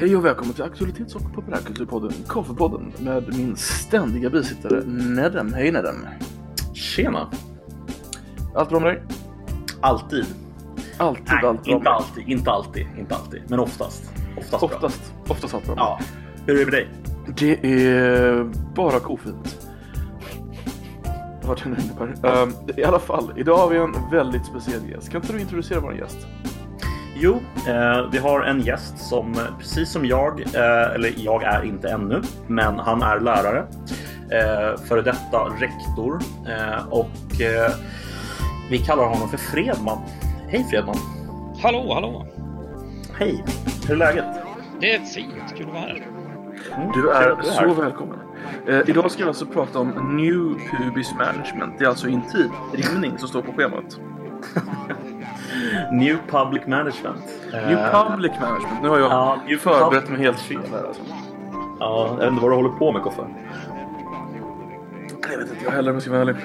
Hej och välkommen till aktualitets och populärkulturpodden Kaffepodden med min ständiga bisittare Nedem. Hej Nedem! Tjena! Allt bra med dig? Alltid. Alltid Nej, allt bra inte alltid, inte alltid, inte alltid, men oftast. Oftast, bra. Oftast, oftast allt bra Ja. Hur är det med dig? Det är bara kofint. Vart är nu? Ehm, I alla fall, idag har vi en väldigt speciell gäst. Kan inte du introducera vår gäst? Jo, eh, vi har en gäst som precis som jag, eh, eller jag är inte ännu, men han är lärare. Eh, före detta rektor eh, och eh, vi kallar honom för Fredman. Hej Fredman! Hallå, hallå! Hej! Hur är läget? Det är fint, kul att vara här. Mm, Du är att så välkommen. Eh, idag ska vi alltså prata om New Pubis Management. Det är alltså inte rymning som står på schemat. New Public Management. New Eh, Public Management. Nu har jag Ja, förberett Pub- mig helt fel här alltså. Ja, jag vet inte vad du håller på med Koffe. Jag vet inte jag heller om jag ska vara ärlig.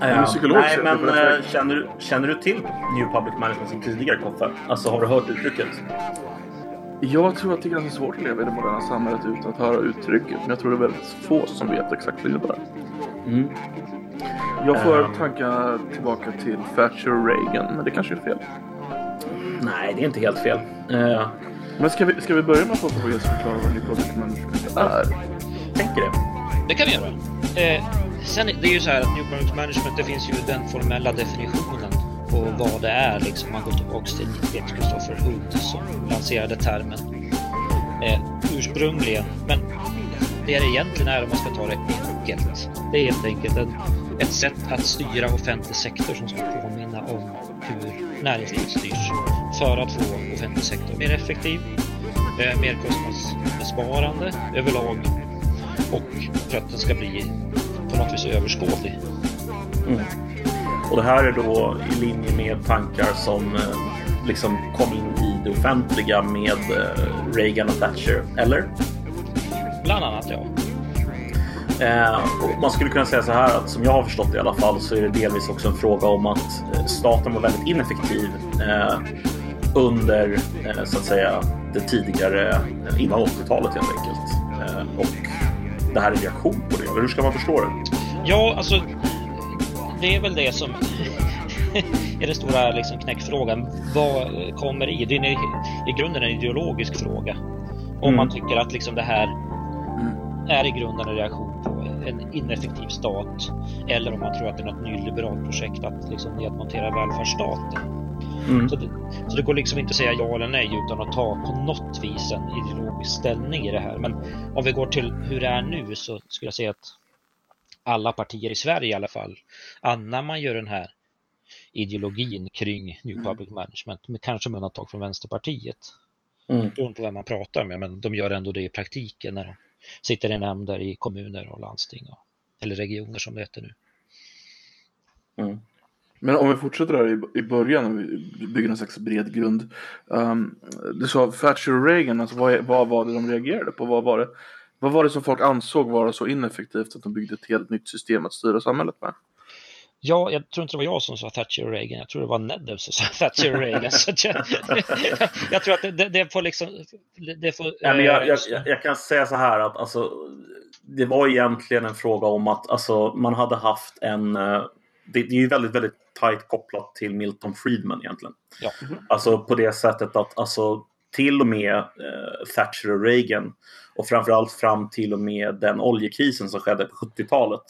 är Ja. psykolog, Nej, så jag är men på rätt väg. eh, känner, du- känner du till New Public Management som tidigare Koffe? Alltså har du hört uttrycket? Jag tror att det är ganska svårt att leva i det moderna samhället utan att höra uttrycket. Men jag tror det är väldigt få som vet exakt vad det innebär. Mm. Jag får Ehm. tankar tillbaka till Thatcher och Reagan, men det kanske är fel. Nej, det är inte helt fel. Eh, Men ska vi, ska vi börja med att vår gäst förklara vad New Public Management är? tänker det. Det kan vi göra. Eh, sen, det är ju så här att New Public Management, det finns ju den formella definitionen på vad det är. Liksom, man går tillbaks till Nick Christopher Hood som lanserade termen eh, ursprungligen. Men det det egentligen är, om man ska ta det enkelt, det är helt enkelt en, ett sätt att styra offentlig sektor som ska påminna om hur näringslivet styrs för att få offentlig sektor mer effektiv, eh, mer kostnadsbesparande överlag och för att den ska bli på något vis överskådlig. Mm. Och det här är då i linje med tankar som eh, liksom kom in i det offentliga med eh, Reagan och Thatcher, eller? Bland annat ja. Eh, man skulle kunna säga så här att som jag har förstått det i alla fall så är det delvis också en fråga om att eh, staten var väldigt ineffektiv eh, under så att säga det tidigare innan 80-talet helt enkelt. Och det här är reaktion på det. Hur ska man förstå det? Ja, alltså det är väl det som är den stora liksom, knäckfrågan. Vad kommer i? Det är i grunden en ideologisk fråga. Om Mm. man tycker att liksom, det här är i grunden en reaktion en ineffektiv stat eller om man tror att det är något nyliberalt projekt att liksom, nedmontera välfärdsstaten. Mm. Så det, så det går liksom inte att säga ja eller nej utan att ta på något vis en ideologisk ställning i det här. Men om vi går till hur det är nu så skulle jag säga att alla partier i Sverige i alla fall anammar ju den här ideologin kring New Public Management, med, kanske med undantag från Vänsterpartiet. Mm. Beroende på vem man pratar med, men de gör ändå det i praktiken när de sitter i nämnder i kommuner och landsting, och, eller regioner som det heter nu. Mm. Men om vi fortsätter där i, början och bygger någon slags bred grund. Um, du sa Thatcher och Reagan, alltså vad, vad var det de reagerade på? Vad var, det, vad var det som folk ansåg vara så ineffektivt att de byggde ett helt nytt system att styra samhället med? Ja, jag tror inte det var jag som sa Thatcher och Reagan, jag tror det var Neddev som sa Thatcher och Reagan. så jag, jag tror att det, det, får liksom... Det får, Ja, men jag, eh, jag, jag, jag kan säga så här att alltså, det var egentligen en fråga om att alltså, man hade haft en... eh, Det, det är ju väldigt, väldigt tajt kopplat till Milton Friedman egentligen. Ja. Alltså på det sättet att alltså, till och med eh, Thatcher och Reagan och framförallt fram till och med den oljekrisen som skedde på 70-talet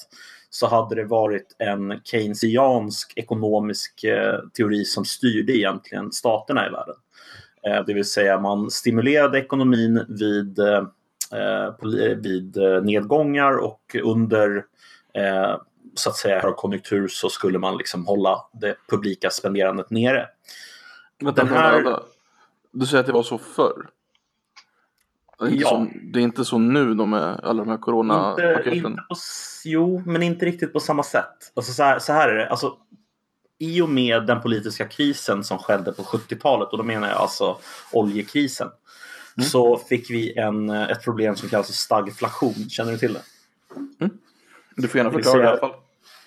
så hade det varit en keynesiansk ekonomisk eh, teori som styrde egentligen staterna i världen. Eh, det vill säga man stimulerade ekonomin vid, eh, vid nedgångar och under så att säga högkonjunktur så skulle man liksom hålla det publika spenderandet nere. Vänta, här- vänta. Du säger att det var så förr? Det Ja. som, det är inte så nu då med alla de här coronapaketen? inte på, s- jo, men inte riktigt på samma sätt. Alltså så, här, så här är det. Alltså, I och med den politiska krisen som skedde på 70-talet, och då menar jag alltså oljekrisen, så fick vi en, eh, ett problem som kallas stagflation. Känner du till det? Du får gärna förklara det i alla fall.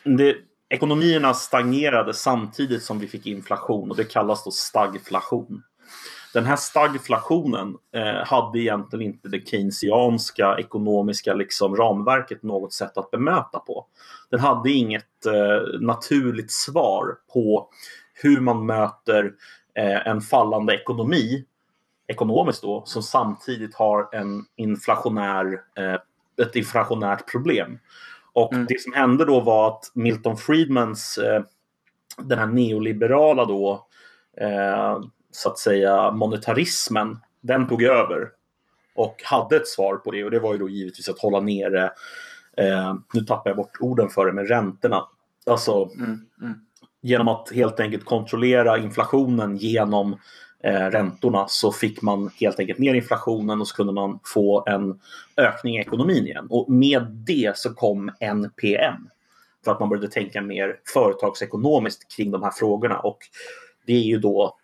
det ekonomierna stagnerade samtidigt som vi fick inflation och det kallas då stagflation. Den här stagflationen eh, hade egentligen inte det keynesianska ekonomiska liksom, ramverket något sätt att bemöta på. Den hade inget eh, naturligt svar på hur man möter eh, en fallande ekonomi ekonomiskt då, som samtidigt har en inflationär, eh, ett inflationärt problem. Och mm. det som hände då var att Milton Friedmans, eh, den här neoliberala då, eh, så att säga monetarismen, den tog över och hade ett svar på det och det var ju då givetvis att hålla nere, eh, nu tappar jag bort orden för det, men räntorna. Alltså mm, mm. genom att helt enkelt kontrollera inflationen genom eh, räntorna så fick man helt enkelt ner inflationen och så kunde man få en ökning i ekonomin igen. Och med det så kom NPM. För att man började tänka mer företagsekonomiskt kring de här frågorna. Och det är ju då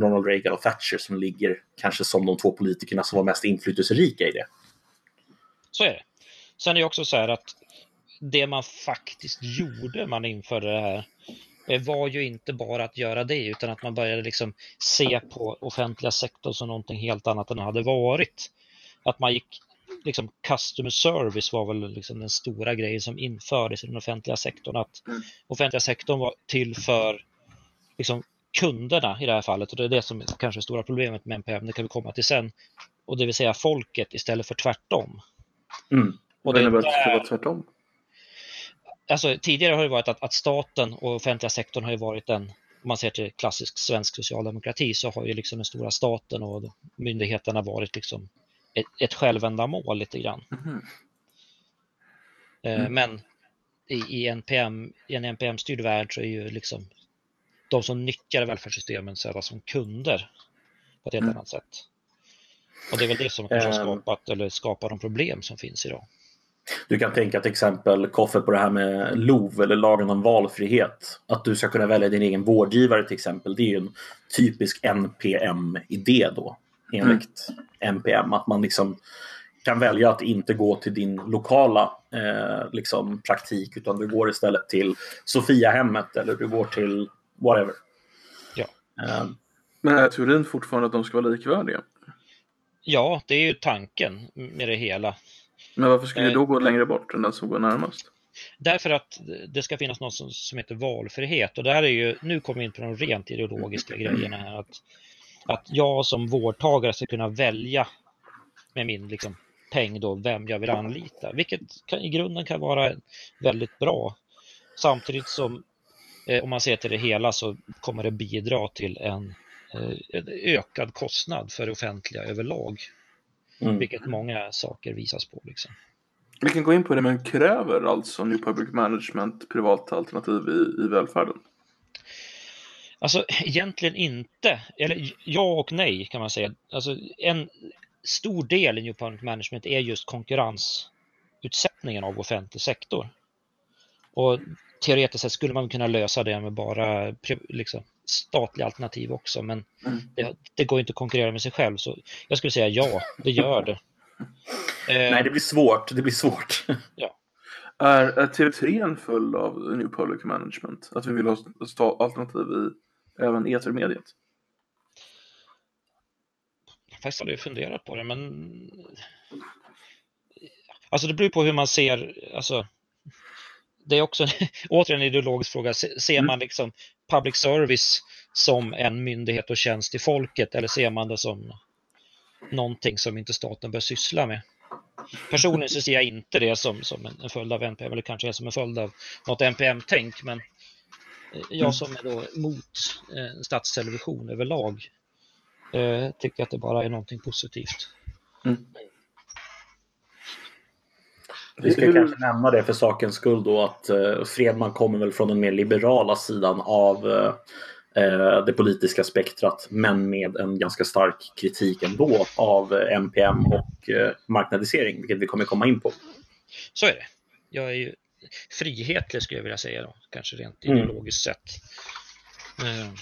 Ronald Reagan och Thatcher som ligger kanske som de två politikerna som var mest inflytelserika i det. Så är det. Sen är det också så här att det man faktiskt gjorde man införde det här var ju inte bara att göra det utan att man började liksom se på offentliga sektorn som någonting helt annat än det hade varit. Att man gick liksom customer service var väl liksom den stora grejen som infördes i den offentliga sektorn. Att mm. offentliga sektorn var till för liksom kunderna i det här fallet och det är det som är kanske är stora problemet med NPM, det kan vi komma till sen. Och det vill säga folket istället för tvärtom. Mm. Och det innebär att det ska vara tvärtom? Alltså, tidigare har det varit att, att staten och offentliga sektorn har ju varit en, om man ser till klassisk svensk socialdemokrati, så har ju liksom den stora staten och myndigheterna varit liksom ett, ett självändamål lite grann. Mm. Mm. Men i, i, NPM, i en NPM-styrd värld så är ju liksom de som nyttjar välfärdssystemen sedda som kunder på ett helt mm. annat sätt. Och det är väl det som kanske har ehm. skapat, eller skapar de problem som finns idag. Du kan tänka till exempel Koffe på det här med LOV eller lagen om valfrihet. Att du ska kunna välja din egen vårdgivare till exempel. Det är ju en typisk NPM-idé då enligt mm. NPM. Att man liksom kan välja att inte gå till din lokala eh, liksom, praktik utan du går istället till Sofiahemmet eller du går till whatever. Ja. Eh. Men är teorin fortfarande att de ska vara likvärdiga? Ja, det är ju tanken med det hela. Men varför skulle vi då gå längre bort än den som går närmast? Därför att det ska finnas något som, som heter valfrihet och där är ju, nu kommer vi in på de rent ideologiska grejerna här. Att, att jag som vårdtagare ska kunna välja med min liksom, peng då vem jag vill anlita, vilket kan, i grunden kan vara väldigt bra. Samtidigt som eh, om man ser till det hela så kommer det bidra till en, eh, en ökad kostnad för det offentliga överlag. Mm. Vilket många saker visas på. Liksom. Vi kan gå in på det, men kräver alltså New Public Management privata alternativ i, i välfärden? Alltså egentligen inte, eller ja och nej kan man säga. Alltså, en stor del i New Public Management är just konkurrensutsättningen av offentlig sektor. Och teoretiskt sett skulle man kunna lösa det med bara liksom, statliga alternativ också, men mm. det, det, går inte att konkurrera med sig själv. Så jag skulle säga ja, det gör det. Nej, det blir svårt. Det blir svårt. ja. Är, är TV3 en följd av New Public Management? Att vi vill ha alternativ i även etermediet? Faktiskt har jag funderat på det, men Alltså det beror på hur man ser, alltså det är också återigen en ideologisk fråga. Ser mm. man liksom public service som en myndighet och tjänst till folket eller ser man det som någonting som inte staten bör syssla med? Personligen så ser jag inte det som, som en följd av NPM eller kanske som en följd av något NPM-tänk men jag mm. som är då mot eh, statstelevision överlag eh, tycker att det bara är någonting positivt. Mm. Vi ska kanske nämna det för sakens skull då att eh, Fredman kommer väl från den mer liberala sidan av eh, eh det politiska spektrat men med en ganska stark kritik ändå av NPM eh, och eh, marknadisering, vilket vi kommer komma in på. Så är det. Jag är ju frihetlig skulle jag vilja säga då, kanske rent mm. ideologiskt sett. Mm.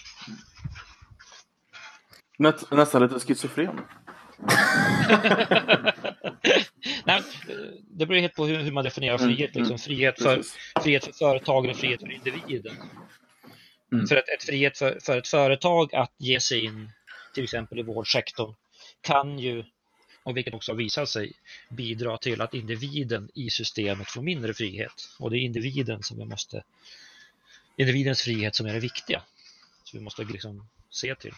nästan lite schizofren. Nej, det beror helt på hur, hur man definierar mm, frihet. Liksom. Mm, frihet, för, frihet för företagen och frihet för individen. Mm. För att ett frihet för, för ett företag att ge sig in till exempel i vårdsektorn, kan ju, och vilket också har visat sig, bidra till att individen i systemet får mindre frihet. Och det är individen som vi måste, individens frihet som är det viktiga. Så vi måste liksom se till,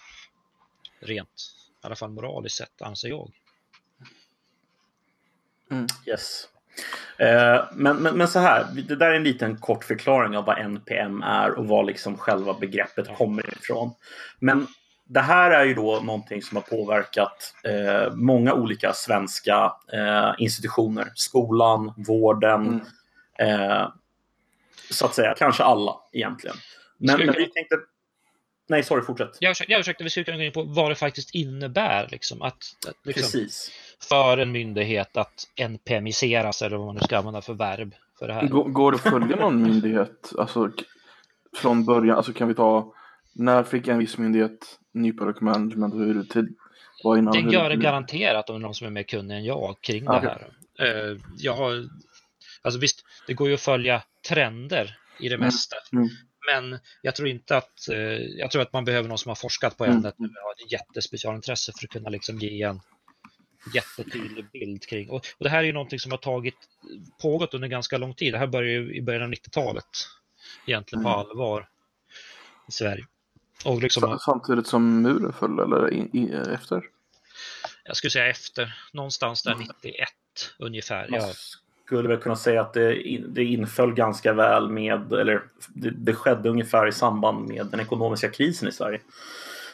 rent, i alla fall moraliskt sett, anser jag. Mm. Yes. Eh, men, men, men så här, det där är en liten kort förklaring av vad NPM är och var liksom själva begreppet kommer ifrån. Men det här är ju då någonting som har påverkat eh, många olika svenska eh, institutioner. Skolan, vården, mm. eh, så att säga. Kanske alla egentligen. Men, men vi tänkte... Nej, sorry, fortsätt. Jag försökte, jag försökte vi skulle kunna gå in på vad det faktiskt innebär. Liksom, att, att liksom, Precis för en myndighet att NPMiseras eller vad man nu ska använda för verb för det här. Går det att följa någon myndighet alltså, från början? Alltså kan vi ta när fick en viss myndighet ny product management och hur det var innan? Det gör det garanterat om det är någon som är mer kunnig än jag kring okay. det här. Eh, jag har, alltså visst, det går ju att följa trender i det mm. mesta. Mm. Men jag tror inte att, eh, jag tror att man behöver någon som har forskat på ämnet mm. och har ett jättespecialintresse för att kunna liksom ge en jättetydlig bild kring. Och, och, det här är ju någonting som har tagit, pågått under ganska lång tid. Det här började ju i början av 90-talet egentligen på mm. allvar i Sverige. Och liksom, Samtidigt som muren föll eller i, i, efter? Jag skulle säga efter, någonstans där 91 ungefär. Man skulle väl kunna säga att det, det inföll ganska väl med, eller det, det skedde ungefär i samband med den ekonomiska krisen i Sverige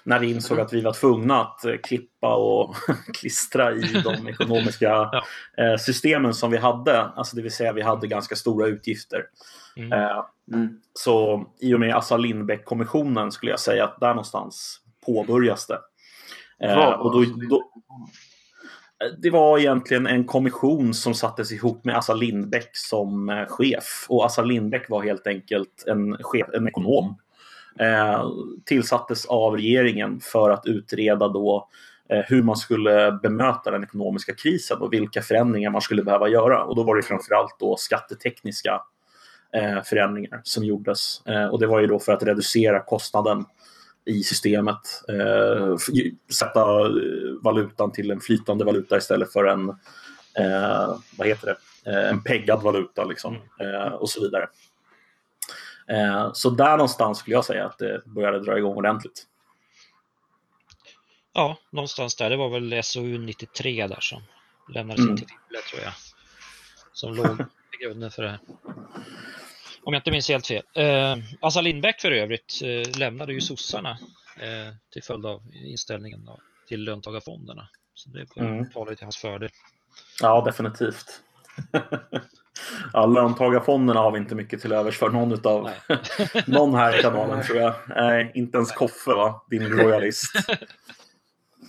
när vi insåg att vi var tvungna att eh, klippa och klistra i de ekonomiska ja. Eh, systemen som vi hade. Alltså det vill säga vi hade ganska stora utgifter. Mm. Eh, mm. Så i och med Assa Lindbeck-kommissionen skulle jag säga att där någonstans påbörjas det. och då, då, det var egentligen en kommission som sattes ihop med Assa Lindbeck som chef. Och Assa Lindbeck var helt enkelt en, chef, en ekonom eh, tillsattes av regeringen för att utreda då eh, hur man skulle bemöta den ekonomiska krisen och vilka förändringar man skulle behöva göra. Och då var det framförallt då skattetekniska eh, förändringar som gjordes. Och det var ju då för att reducera kostnaden i systemet. Sätta valutan till en flytande valuta istället för en, vad heter det, en peggad valuta liksom, och så vidare. Eh, så där någonstans skulle jag säga att det började dra igång ordentligt. Ja, någonstans där. Det var väl SOU 93 där som lämnades mm. in till Fibble tror jag. Som låg i grunden för det här. Om jag inte minns helt fel. Eh, Assa Lindbäck för övrigt eh, lämnade ju sossarna eh, till följd av inställningen då, till löntagarfonderna. Så det mm. talar till hans fördel. Ja, definitivt. Ja, löntagarfonderna har vi inte mycket till övers för någon utav någon här i kanalen tror jag. Nej, inte ens Koffe va, din royalist.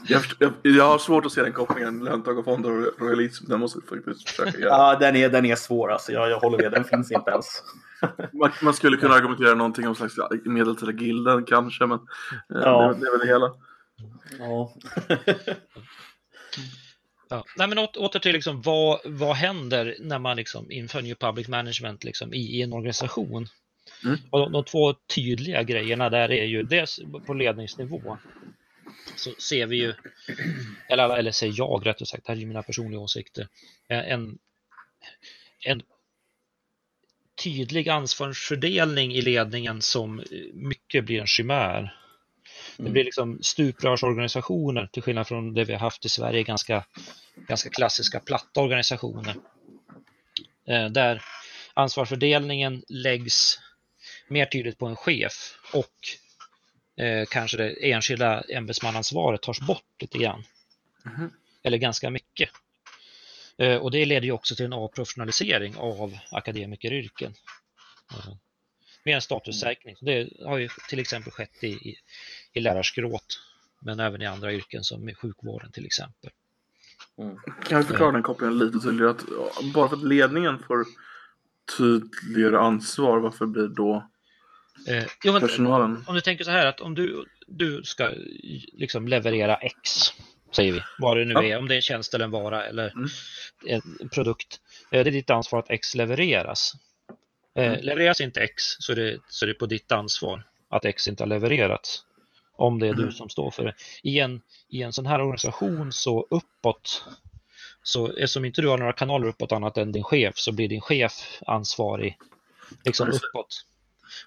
Jag, jag, jag, har svårt att se den kopplingen, löntagarfonder och royalism. Den måste vi faktiskt försöka göra. Ja, den är, den är svår alltså. Jag, jag håller med, den finns inte ens. Man, man, skulle kunna argumentera någonting om slags medeltida gilden kanske, men ja. det, det är väl det hela. Ja. Ja. Nej, men åter till liksom, vad, vad händer när man liksom inför New Public Management liksom, i, i en organisation? Mm. Och de, de, två tydliga grejerna där är ju dels på ledningsnivå så ser vi ju, eller, eller säger jag rättare sagt, här är mina personliga åsikter, en, en tydlig ansvarsfördelning i ledningen som mycket blir en chimär. Det blir mm. liksom stuprörsorganisationer till skillnad från det vi har haft i Sverige, ganska, ganska klassiska platta organisationer. Eh, där ansvarsfördelningen läggs mer tydligt på en chef och eh, kanske det enskilda ämbetsmannaansvaret tas bort lite grann. Mm. Eller ganska mycket. Eh, och det leder ju också till en avprofessionalisering av akademikeryrken. Eh, med en statussäkring. Det har ju till exempel skett i, i, i lärarskrået, men även i andra yrken som i sjukvården till exempel. Mm. Kan vi förklara den kopplingen lite tydligare? Att bara för att ledningen får tydligare ansvar, varför blir då eh, jo, men, personalen? Om du tänker så här att om du, du ska liksom leverera X, säger vi, vad det nu ja. är, om det är en tjänst eller en vara eller mm. en produkt. Eh, det är ditt ansvar att X levereras. Eh, mm. levereras inte X så är, det, så är det på ditt ansvar att X inte har levererats. Om det är du Mm. som står för det. I en, I en sån här organisation så uppåt, så eftersom inte du har några kanaler uppåt annat än din chef, så blir din chef ansvarig liksom uppåt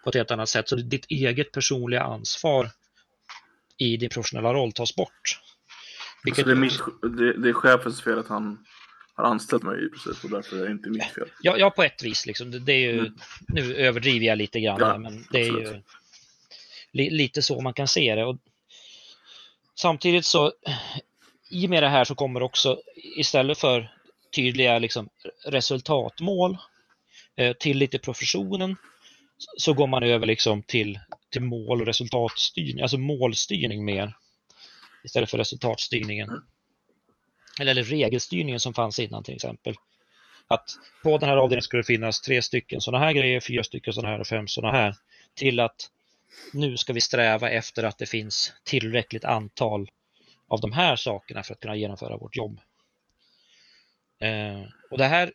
på ett helt annat sätt. Så ditt eget personliga ansvar i din professionella roll tas bort. Så det, är mitt, det, det är chefens fel att han har anställt mig i princip och därför är det inte mitt fel. Ja, ja, på ett vis. Liksom. Det, det är ju, Mm. Nu överdriver jag lite grann, Ja, men det är ju absolut lite så man kan se det. Och samtidigt så, i och med det här så kommer också istället för tydliga liksom, resultatmål eh, till lite professionen så- så går man över liksom till, till mål och resultatstyrning, alltså målstyrning mer istället för resultatstyrningen. Eller, eller regelstyrningen som fanns innan till exempel. Att på den här avdelningen skulle det finnas tre stycken sådana här grejer, fyra stycken sådana här och fem sådana här. Till att nu ska vi sträva efter att det finns tillräckligt antal av de här sakerna för att kunna genomföra vårt jobb. Eh, och det här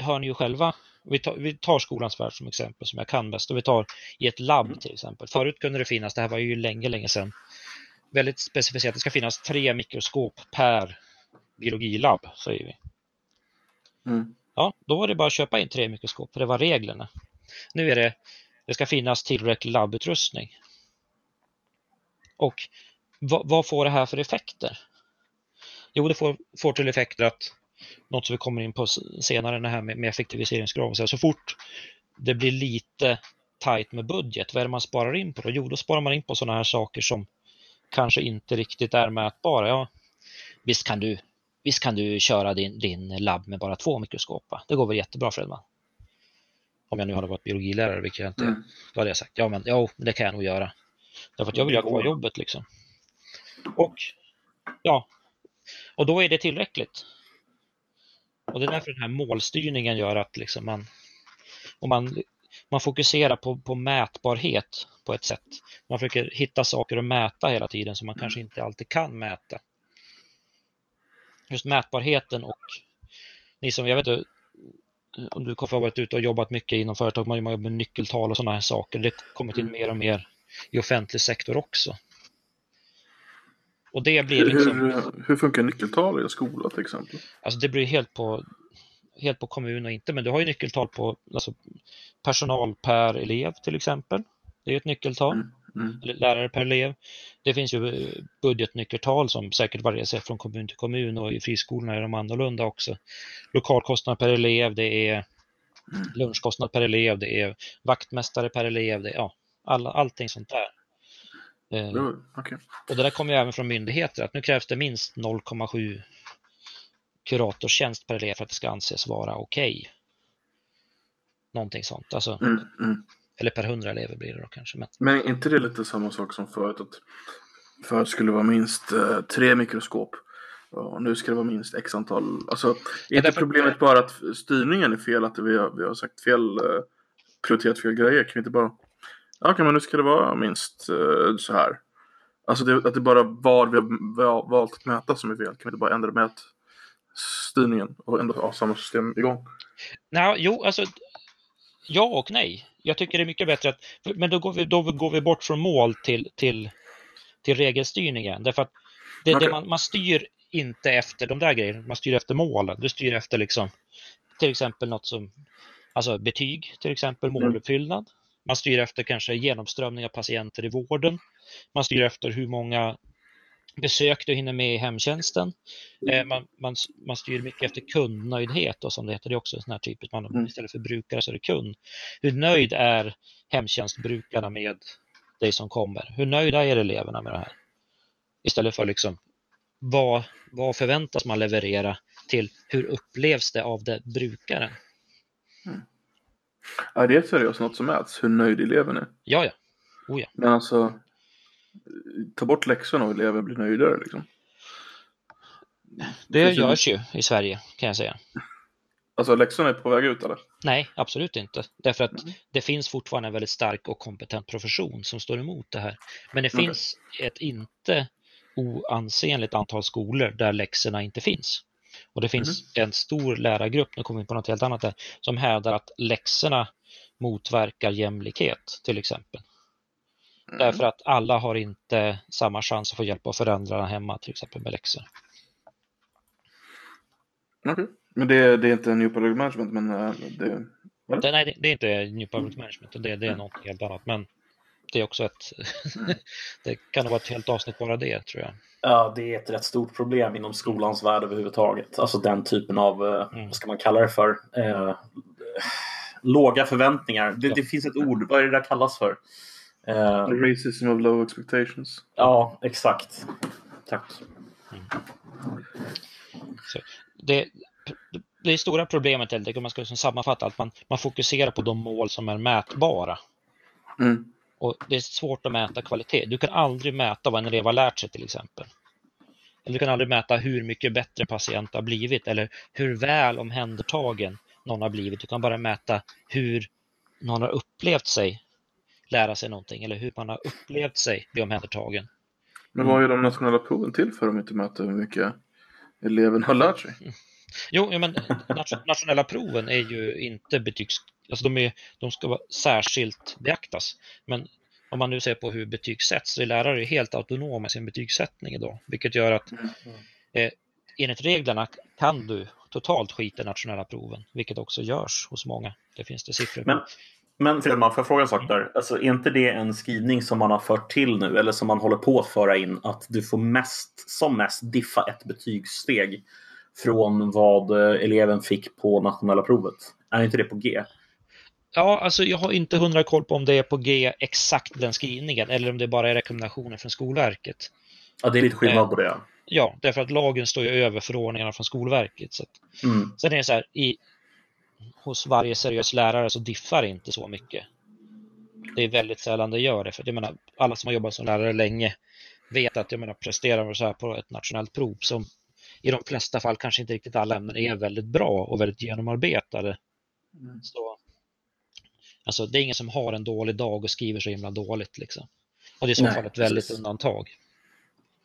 hör ni ju själva. Vi tar, vi tar skolans värld som exempel som jag kan bäst och vi tar i ett labb till exempel. Förut kunde det finnas, det här var ju länge, länge sedan, väldigt specificerat. Det ska finnas tre mikroskop per biologilabb, säger vi. Mm. Ja, då var det bara att köpa in tre mikroskop, för det var reglerna. Nu är det, det ska finnas tillräcklig labbutrustning. Och vad, vad får det här för effekter? Jo, det får, får till effekter att något som vi kommer in på senare, det här med, med effektiviseringskrav. Så, så fort det blir lite tajt med budget, vad är det man sparar in på då? Jo, då sparar man in på sådana här saker som kanske inte riktigt är mätbara. Ja, visst kan du Visst kan du köra din, din labb med bara två mikroskop? Va? Det går väl jättebra Fredman? Om jag nu hade varit biologilärare, vilket jag inte. Mm. Då hade jag sagt, ja men jo, det kan jag nog göra. Därför att jag vill ha kvar jobbet liksom. Och ja, och då är det tillräckligt. Och det är därför den här målstyrningen gör att liksom man, och man, man fokuserar på, på mätbarhet på ett sätt. Man försöker hitta saker att mäta hela tiden som man kanske inte alltid kan mäta. Just mätbarheten och ni som, jag vet inte, om du har varit ute och jobbat mycket inom företag, man jobbar med nyckeltal och sådana här saker. Det kommer till mer och mer i offentlig sektor också. Och det blir Hur, liksom, hur, hur funkar nyckeltal i en skola till exempel? alltså det blir helt på, helt på kommun och inte, men du har ju nyckeltal på alltså personal per elev till exempel. Det är ju ett nyckeltal. Mm. Mm. lärare per elev. Det finns ju eh, budgetnyckeltal som säkert varierar sig från kommun till kommun och i friskolorna är de annorlunda också. Lokalkostnad per elev, det är lunchkostnad per elev, det är vaktmästare per elev, det är ja, alla, allting sånt där. Eh, Jo, okej. och det där kommer ju även från myndigheter att nu krävs det minst 0,7 kuratorstjänst per elev för att det ska anses vara okej. Någonting sånt, alltså, Mm, mm. Eller per 100 elever blir det då kanske. Men, Men är inte det lite samma sak som förut? Att förut skulle det vara minst eh, tre mikroskop. Och nu ska det vara minst x antal. Alltså, är inte därför- problemet bara att styrningen är fel? Att vi har, vi har sagt fel, eh, prioriterat fel grejer? Kan vi inte bara... Ja, Okej, men nu ska det vara minst eh, så här. Alltså det, att det bara var vi har va- valt att mäta som är fel. Kan vi inte bara ändra mätstyrningen och ändå ha samma system igång? nej, jo, alltså ja och nej. Jag tycker det är mycket bättre att, men då går vi, då går vi bort från mål till, till, till regelstyrning igen. Därför att det, det Okej. man, man styr inte efter de där grejerna, man styr efter målen. Du styr efter liksom, till exempel något som, alltså betyg, till exempel måluppfyllnad. Man styr efter kanske genomströmning av patienter i vården. Man styr efter hur många besök du hinner med i hemtjänsten. Eh, man, man, man styr mycket efter kundnöjdhet och som det heter, det är också en sån här typ, man, Mm. istället för brukare så är det kund. Hur nöjd är hemtjänstbrukarna med dig som kommer? Hur nöjda är eleverna med det här? Istället för liksom, vad, vad förväntas man leverera till hur upplevs det av det brukaren? Är det seriöst något som mäts? Hur nöjd eleven är? Ja, ja. Oh, ja. Men alltså, ta bort läxorna och eleven blir nöjdare liksom. Det görs ju i Sverige kan jag säga. Alltså läxorna är på väg ut eller? Nej, absolut inte. Därför att Mm. det finns fortfarande en väldigt stark och kompetent profession som står emot det här. Men det Okej. finns ett inte oansenligt antal skolor där läxorna inte finns. Och det finns en stor lärargrupp, nu kommer vi in på något helt annat där, som hävdar att läxorna motverkar jämlikhet till exempel. Mm. Därför att alla har inte samma chans att få hjälp av föräldrarna hemma, till exempel med läxor. Okej. Men det, det är inte New Public Management, men eh, det... Det, nej, det, är inte New Public Management, det, det är något helt annat. Men det är också ett... det kan nog vara ett helt avsnitt bara det, tror jag. Ja, det är ett rätt stort problem inom skolans värld överhuvudtaget. Alltså den typen av, eh, Mm. vad ska man kalla det för? Eh, låga förväntningar. Det, Ja. det finns ett ord, vad är det där kallas för? Eh, Racism of low expectations. ja, exakt. Tack. Så det, det stora problemet om man ska liksom sammanfatta att man, man fokuserar på de mål som är mätbara. Mm. Och det är svårt att mäta kvalitet. Du kan aldrig mäta vad en elev har lärt sig till exempel. Eller du kan aldrig mäta hur mycket bättre patient har blivit eller hur väl omhändertagen någon har blivit. Du kan bara mäta hur någon har upplevt sig lära sig någonting eller hur man har upplevt sig bli omhändertagen. Men vad är de nationella proven till för om inte mäta hur mycket eleven har lärt sig? Jo, ja, men nat- nationella proven är ju inte betygs... Alltså de, är, de ska vara särskilt beaktas. Men om man nu ser på hur betyg sätts så är lärare helt autonoma i sin betygssättning idag. Vilket gör att eh, enligt reglerna kan du totalt skita i nationella proven. Vilket också görs hos många. Det finns det siffror på. Men, men Fredman, får jag fråga en sak där? Alltså, är inte det en skrivning som man har fört till nu eller som man håller på att föra in att du får mest, som mest diffa ett betygssteg från vad eh, eleven fick på nationella provet? Är inte det på G? Ja, alltså jag har inte hundra koll på om det är på G exakt den skrivningen eller om det bara är rekommendationer från Skolverket. Ja, det är lite skillnad på det. Ja, därför att lagen står ju över förordningarna från Skolverket. Så Mm. Sen är det så här, i, hos varje seriös lärare så diffar det inte så mycket. Det är väldigt sällan det gör det, för jag menar, alla som har jobbat som lärare länge vet att jag menar, presterar man så här på ett nationellt prov som i de flesta fall, kanske inte riktigt alla ämnen, är väldigt bra och väldigt genomarbetade. Mm. Så, alltså, det är ingen som har en dålig dag och skriver så himla dåligt. Liksom. Och det är i så Nej, fall ett väldigt precis. undantag.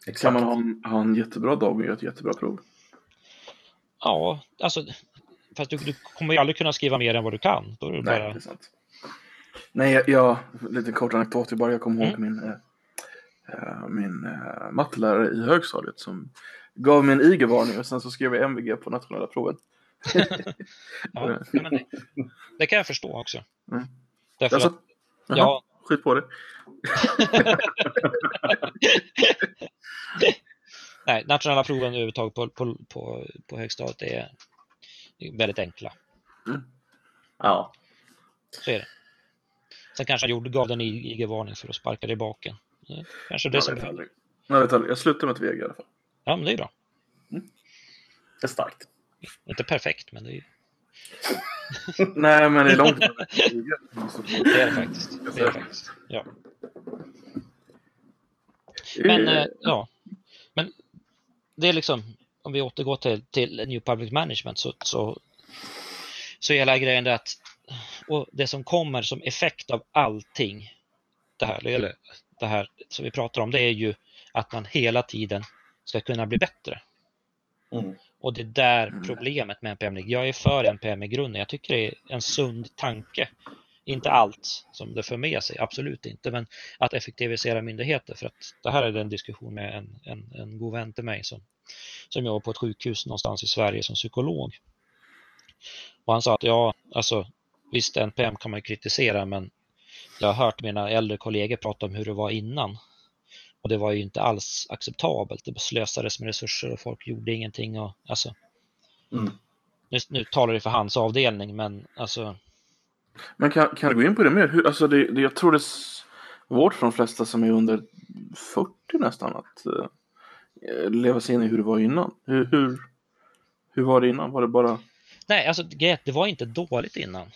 Exakt. Kan man ha en, ha en jättebra dag och göra ett jättebra prov? Ja, alltså, fast du, du kommer ju aldrig kunna skriva mer än vad du kan. Då är det Nej, bara... det är sant. Nej, jag, jag lite kort anekdot. Jag bara jag kommer ihåg Mm. min, eh, min eh, mattelärare i högstadiet som gav mig en IG-varning och sen så skrev jag MVG på nationella proven. Ja, men det, kan jag förstå också. Mm. Därför Alltså, att, ja, skit på det. nej, nationella proven överhuvudtaget på, på, på, på högstadiet är väldigt enkla. Ja. Så är det. Sen kanske han gjorde, gav den IG-varning för att sparka i baken. Eh, Kanske det som. Jag vet aldrig. Jag slutar med ett VG i alla fall. Ja, men det är bra. Det är starkt. Inte perfekt, men det är, Nej, men det är långt det är det faktiskt. Det är det faktiskt. Ja. Men, eh, ja. Men det är liksom, om vi återgår till, till New Public Management så, så, så är hela grejen det att och det som kommer som effekt av allting det här, eller det här som vi pratar om, det är ju att man hela tiden ska kunna bli bättre. Mm. Och det är där Mm. problemet med NPM ligger. Jag är för NPM i grunden. Jag tycker det är en sund tanke. Inte allt som det för med sig, absolut inte, men att effektivisera myndigheter. För att det här är en diskussion med en, en, en god vän till mig som, som jobbar på ett sjukhus någonstans i Sverige som psykolog. Och han sa att ja, alltså visst NPM kan man kritisera, men jag har hört mina äldre kollegor prata om hur det var innan. Och det var ju inte alls acceptabelt. Det slösades med resurser och folk gjorde ingenting. Och, alltså, Mm. nu, nu talar det för hans avdelning, men alltså, Men kan, kan du gå in på det mer? Hur, alltså det, det, jag tror det är svårt för de flesta som är under 40 nästan att eh, leva sig in i hur det var innan. Hur, hur, hur var det innan? Var det bara... nej, alltså grejen det var inte dåligt innan.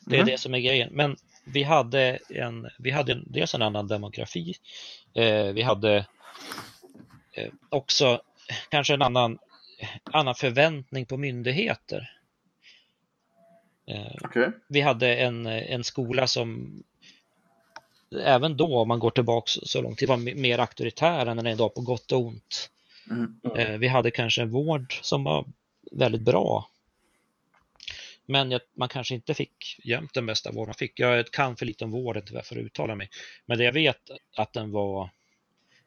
Det är Mhm. det som är grejen. Men vi hade en, vi hade en, dels en annan demografi. Eh, vi hade eh, också kanske en annan, annan förväntning på myndigheter. Eh, Okej. vi hade en, en skola som även då, om man går tillbaks så långt tid, var mer auktoritär än den är idag på gott och ont. Mm. Eh, Vi hade kanske en vård som var väldigt bra. Men man kanske inte fick jämt den bästa vården man fick. Jag kan för lite om vården tyvärr för att uttala mig. Men det jag vet att den var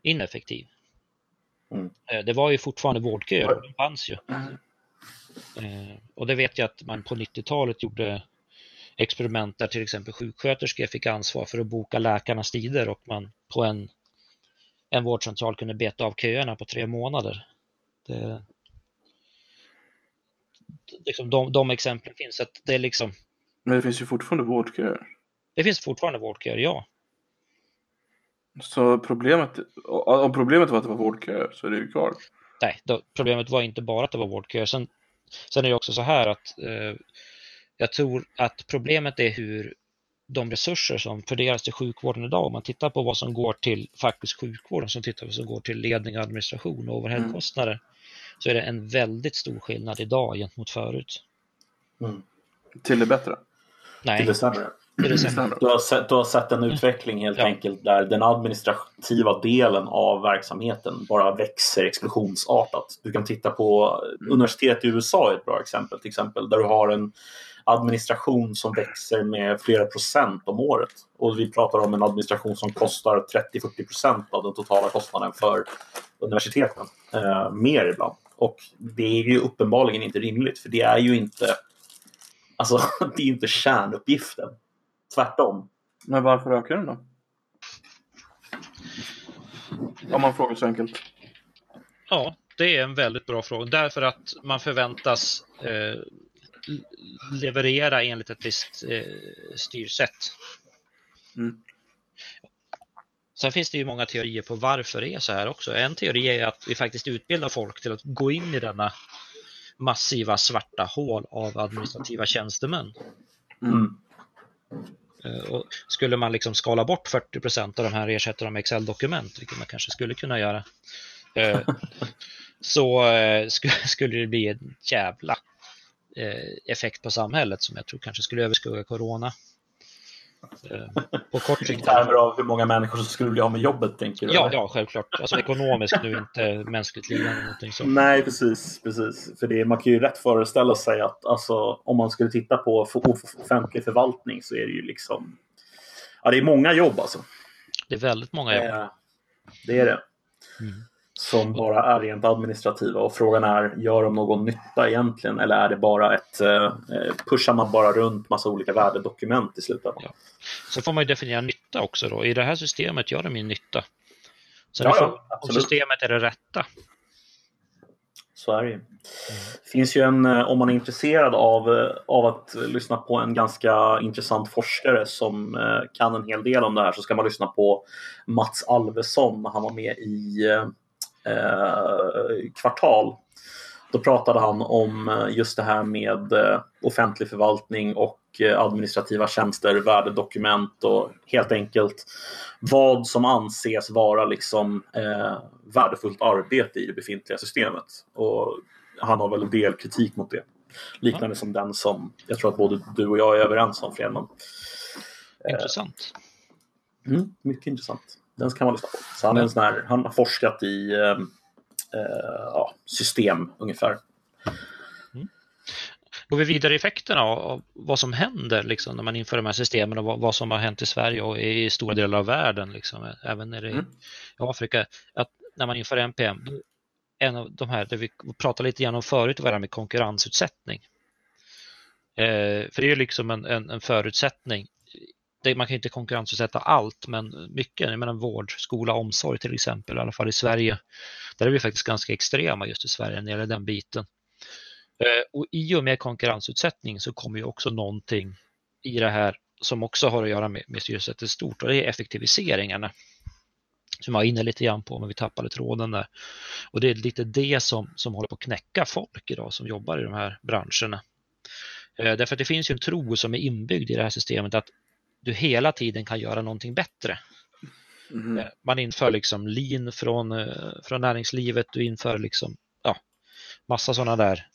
ineffektiv. Mm. Eh, det var ju fortfarande vårdköer, de fanns ju. Eh, och det vet jag att man på 90-talet gjorde experiment där till exempel sjuksköterskor fick ansvar för att boka läkarnas tider och man på en, en vårdcentral kunde beta av köerna på tre månader. Det, liksom de, de exemplen finns. Att det, är liksom, Men det finns ju fortfarande vårdköer. det finns fortfarande vårdköer, ja. Så problemet, om problemet var att det var vårdköer så är det ju kvar. Nej, då, problemet var inte bara att det var vårdköer. Sen, sen är det också så här att eh, jag tror att problemet är hur de resurser som fördelas till sjukvården idag, om man tittar på vad som går till faktisk sjukvård och som tittar på vad som går till ledning, administration och overheadkostnader, så är det en väldigt stor skillnad idag gentemot förut. Mm. Till det bättre. Till Nej, det sämre. det sämre. Du har, sett, du har sett en utveckling helt Ja. enkelt där den administrativa delen av verksamheten bara växer explosionsartat. Du kan titta på universitet i USA är ett bra exempel, till exempel där du har en administration som växer med flera procent om året. Och vi pratar om en administration som kostar 30-40 procent av den totala kostnaden för universiteten. Eh, mer ibland. Och det är ju uppenbarligen inte rimligt för det är ju inte Alltså, det är inte kärnuppgiften. Tvärtom. Men varför ökar den då? Om man frågar så enkelt. Ja, det är en väldigt bra fråga. Därför att man förväntas eh, leverera enligt ett visst eh, styrsätt. Mm. Sen finns det ju många teorier på varför det är så här också. En teori är att vi faktiskt utbildar folk till att gå in i denna massiva svarta hål av administrativa tjänstemän. Mm. Eh, Och skulle man liksom skala bort 40 procent av de här och ersätta dem med Excel-dokument, vilket man kanske skulle kunna göra, eh, så sk- skulle det bli en jävla effekt på samhället som jag tror kanske skulle överskugga corona. Eh, På kort I sikt. termer av hur många människor som skulle bli av med jobbet, tänker du? Ja, eller? ja, självklart. Alltså ekonomiskt nu, inte mänskligt lidande eller någonting så. Nej, precis. precis. För det, man kan ju rätt föreställa sig att alltså, om man skulle titta på offentlig förvaltning så är det ju liksom... Ja, det är många jobb alltså. Det är väldigt många jobb. Eh, Det är det. Mm. Som bara är rent administrativa och frågan är, gör de någon nytta egentligen eller är det bara ett, eh, eh, pushar man bara runt massa olika värdedokument i slutändan? Ja. Så får man ju definiera nytta också då. I det här systemet gör de ju nytta. Sen Ja, är ja, om systemet är det rätta. Så är det ju. Finns ju en, eh, om man är intresserad av, eh, av att lyssna på en ganska intressant forskare som kan en hel del om det här så ska man lyssna på Mats Alvesson. Han var med i Kvartal. Då pratade han om eh, just det här med eh, offentlig förvaltning och eh, administrativa tjänster, värdedokument och helt enkelt vad som anses vara liksom, eh, värdefullt arbete i det befintliga systemet. Och han har väl en del kritik mot det. Liknande som den som jag tror att både du och jag är överens om, Fredman. Intressant. Mm, mycket intressant. Den kan man lyssna på. Så han, är en sån här, han har forskat i eh, eh, system ungefär. Går vi vidare i effekterna av vad som händer liksom, när man inför de här systemen och vad, vad som har hänt i Sverige och i stora delar av världen, liksom, även nere i Mm. Afrika, att när man inför NPM, en av de här, det vi pratade lite grann om förut, var det här med konkurrensutsättning. Eh, för det är ju liksom en, en, en förutsättning. Det, man kan inte konkurrensutsätta allt, men mycket. Jag menar vård, skola, omsorg till exempel, i alla fall i Sverige. Där är vi faktiskt ganska extrema just i Sverige när det gäller den biten. Eh, och i och med konkurrensutsättning så kommer ju också någonting i det här som också har att göra med, med styrelsesättet stort och det är effektiviseringarna. Som jag var inne lite grann på, men vi tappade tråden där. Och det är lite det som, som håller på att knäcka folk idag som jobbar i de här branscherna. Eh, därför att det finns ju en tro som är inbyggd i det här systemet att du hela tiden kan göra någonting bättre. Eh, Man inför liksom lean från, eh, från näringslivet, du inför liksom, ja, massa sådana där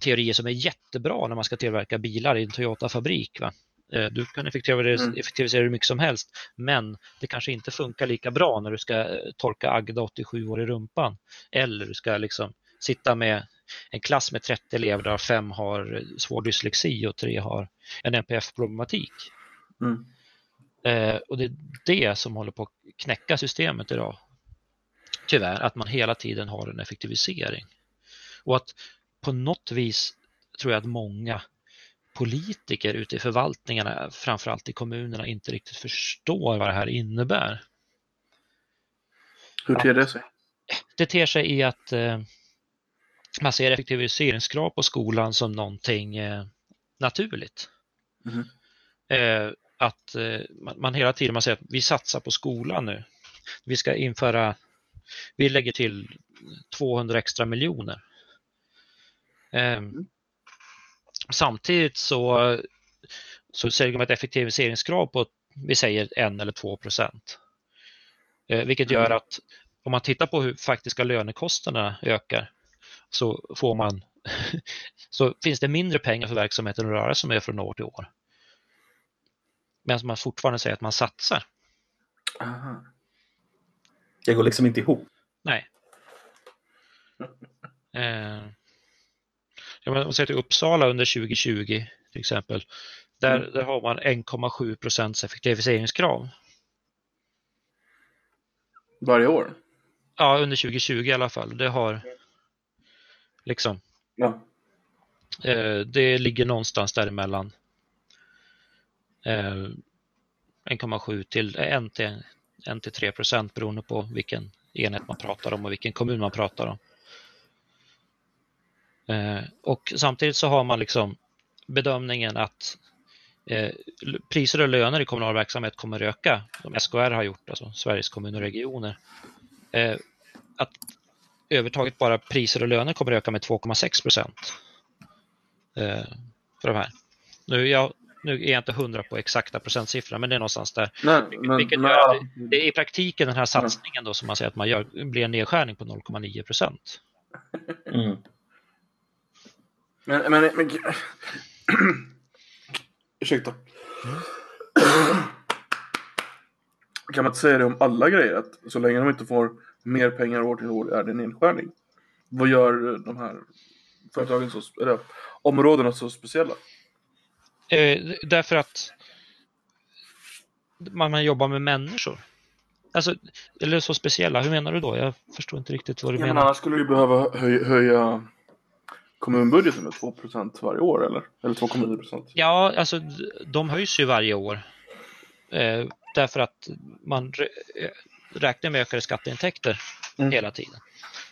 teorier som är jättebra när man ska tillverka bilar i en Toyota-fabrik. Va? Eh, Du kan effektivisera, Mm. effektivisera hur mycket som helst, men det kanske inte funkar lika bra när du ska torka Agda 87 år i rumpan. Eller du ska liksom sitta med en klass med 30 elever där fem har svår dyslexi och tre har en NPF-problematik. Mm. Eh, och det är det som håller på att knäcka systemet idag. Tyvärr, att man hela tiden har en effektivisering. Och att på något vis tror jag att många politiker ute i förvaltningarna, framförallt i kommunerna, inte riktigt förstår vad det här innebär. Hur ter det sig? Det ter sig i att eh, man ser effektiviseringskrav på skolan som någonting eh, naturligt. Mhm. Eh, att eh, man, man hela tiden man säger att vi satsar på skolan nu. Vi ska införa, vi lägger till 200 extra miljoner. Eh, samtidigt så, så säger de ett effektiviseringskrav på, vi säger en eller två procent. Eh, vilket gör Mm. att om man tittar på hur faktiska lönekostnaderna ökar så får man så finns det mindre pengar för verksamheten att röra sig med från år till år. Men man fortfarande säger att man satsar. Aha. Det går liksom inte ihop. Nej. Eh, om man ser till Uppsala under 2020 till exempel. Där, Mm. där har man 1,7 procents effektiviseringskrav. Varje år? Ja, under 2020 i alla fall. Det har liksom, Ja. eh, det ligger någonstans däremellan. Eh, 1,7 till eh, 1 till, 1 till 3 procent beroende på vilken enhet man pratar om och vilken kommun man pratar om. Eh, och samtidigt så har man liksom bedömningen att priser och löner i kommunal verksamhet kommer öka, som SKR har gjort, alltså Sveriges kommuner och regioner. Att övertaget bara priser och löner kommer öka med 2,6 procent. För de här. Nu jag, nu är jag inte hundra på exakta procentsiffror, men det är någonstans där. Nej, men, vilket men, gör att det, det är i praktiken den här satsningen då som man säger att man gör blir en nedskärning på 0,9 procent. Mm. men, men, men, Ursäkta. Kan man inte säga det om alla grejer? Att så länge de inte får mer pengar år till år är det en nedskärning. Vad gör de här företagen så, eller områdena så speciella? Eh, därför att man, man jobbar med människor. Alltså, eller så speciella, hur menar du då? Jag förstår inte riktigt vad du Ja, men menar. annars skulle du behöva höja, höja kommunbudgeten med 2% varje år eller? Eller 2,9 procent. Ja, alltså de höjs ju varje år. Eh, därför att man eh, räknar med ökade skatteintäkter Mm. hela tiden.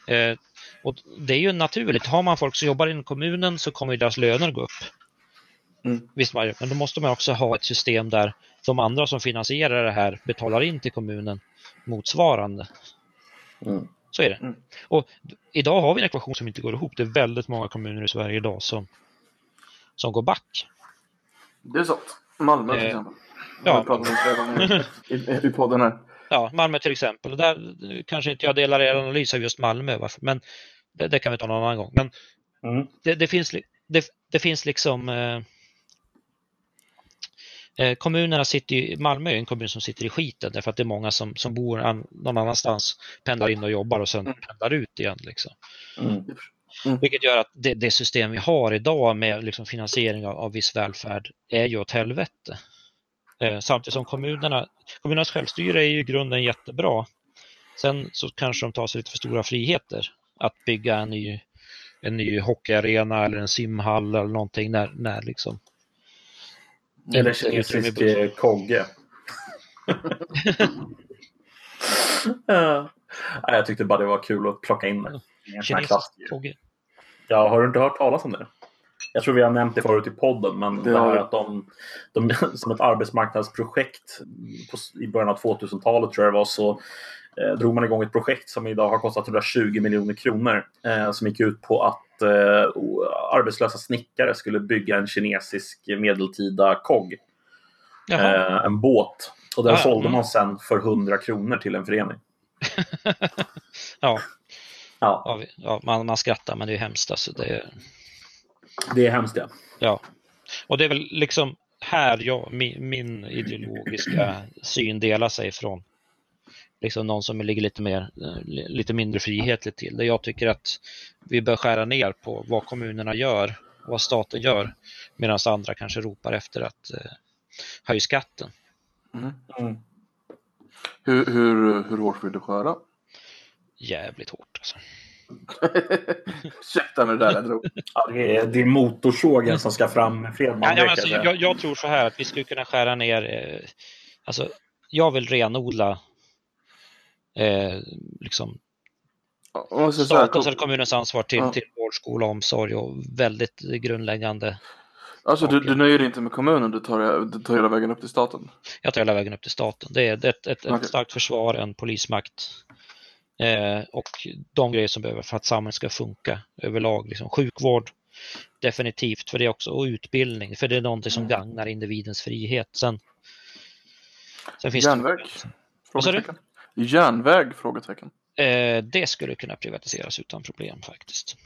Eh, och det är ju naturligt. Har man folk som jobbar inom kommunen så kommer ju deras löner gå upp. Mm. Visst man. Men då måste man också ha ett system där de andra som finansierar det här betalar in till kommunen motsvarande. Mm. Så är det. Mm. Och idag har vi en ekvation som inte går ihop. Det är väldigt många kommuner i Sverige idag som, som går back. Det är sant. Malmö till Eh, exempel. ja. I, i podden här. Ja, Malmö till exempel. Där kanske inte jag delar er analys av just Malmö, varför- men det, det kan vi ta någon annan gång. Men Mm. det, det, finns, det, det finns liksom eh, kommunerna sitter ju, Malmö är en kommun som sitter i skiten därför att det är många som, som bor an, någon annanstans, pendlar in och jobbar och sen Mm. pendlar ut igen. Liksom. Mm. Vilket gör att det, det system vi har idag med liksom finansiering av, av viss välfärd är ju åt helvete. Eh, samtidigt som kommunerna, kommunernas självstyre är ju i grunden jättebra. Sen så kanske de tar sig lite för stora friheter att bygga en ny, en ny hockeyarena eller en simhall eller någonting när, när liksom Eller kinesisk kogge. ja. Jag tyckte bara det var kul att plocka in det. kinesisk hockey. Ja, har du inte hört talas om det? Jag tror vi har nämnt det förut i podden, men Det här att de, de som ett arbetsmarknadsprojekt på, i början av 2000-talet tror jag det var så eh, drog man igång ett projekt som idag har kostat 120 miljoner kronor eh, som gick ut på att eh, arbetslösa snickare skulle bygga en kinesisk medeltida Jaha, eh, en båt. Och den Ah, sålde mm. man sen för 100 kronor till en förening. ja, Ja, ja, ja man, man skrattar men det är hemskt alltså. Det är, det är hemskt det. Ja, och det är väl liksom här jag, min, min ideologiska syn delar sig från liksom någon som ligger lite, mer, eh, lite mindre frihetligt till. Där jag tycker att vi bör skära ner på vad kommunerna gör och vad staten gör medan andra kanske ropar efter att eh, höja skatten. Mm. Mm. Hur, hur, hur hårt vill du skära? Jävligt hårt alltså. Ursäkta mig där jag drog. Ja, det, är, det är motorsågen som ska fram med fler Ja, alltså, jag, jag tror så här att vi skulle kunna skära ner, eh, alltså jag vill renodla eh, liksom säger så statens eller kommunens ansvar till, Ja. till vård, skola och omsorg och väldigt grundläggande. Alltså du, du nöjer dig inte med kommunen, du tar, du tar hela vägen upp till staten. Jag tar hela vägen upp till staten. Det är ett, ett, ett Okej. starkt försvar, en polismakt eh, och de grejer som behöver för att samhället ska funka överlag. Liksom sjukvård, definitivt, för det är också och utbildning, för det är någonting som Mm. gagnar individens frihet. Sen, sen finns det- Järnväg? Vad sa du? Järnväg? Frågetecken. Eh, det skulle kunna privatiseras utan problem faktiskt.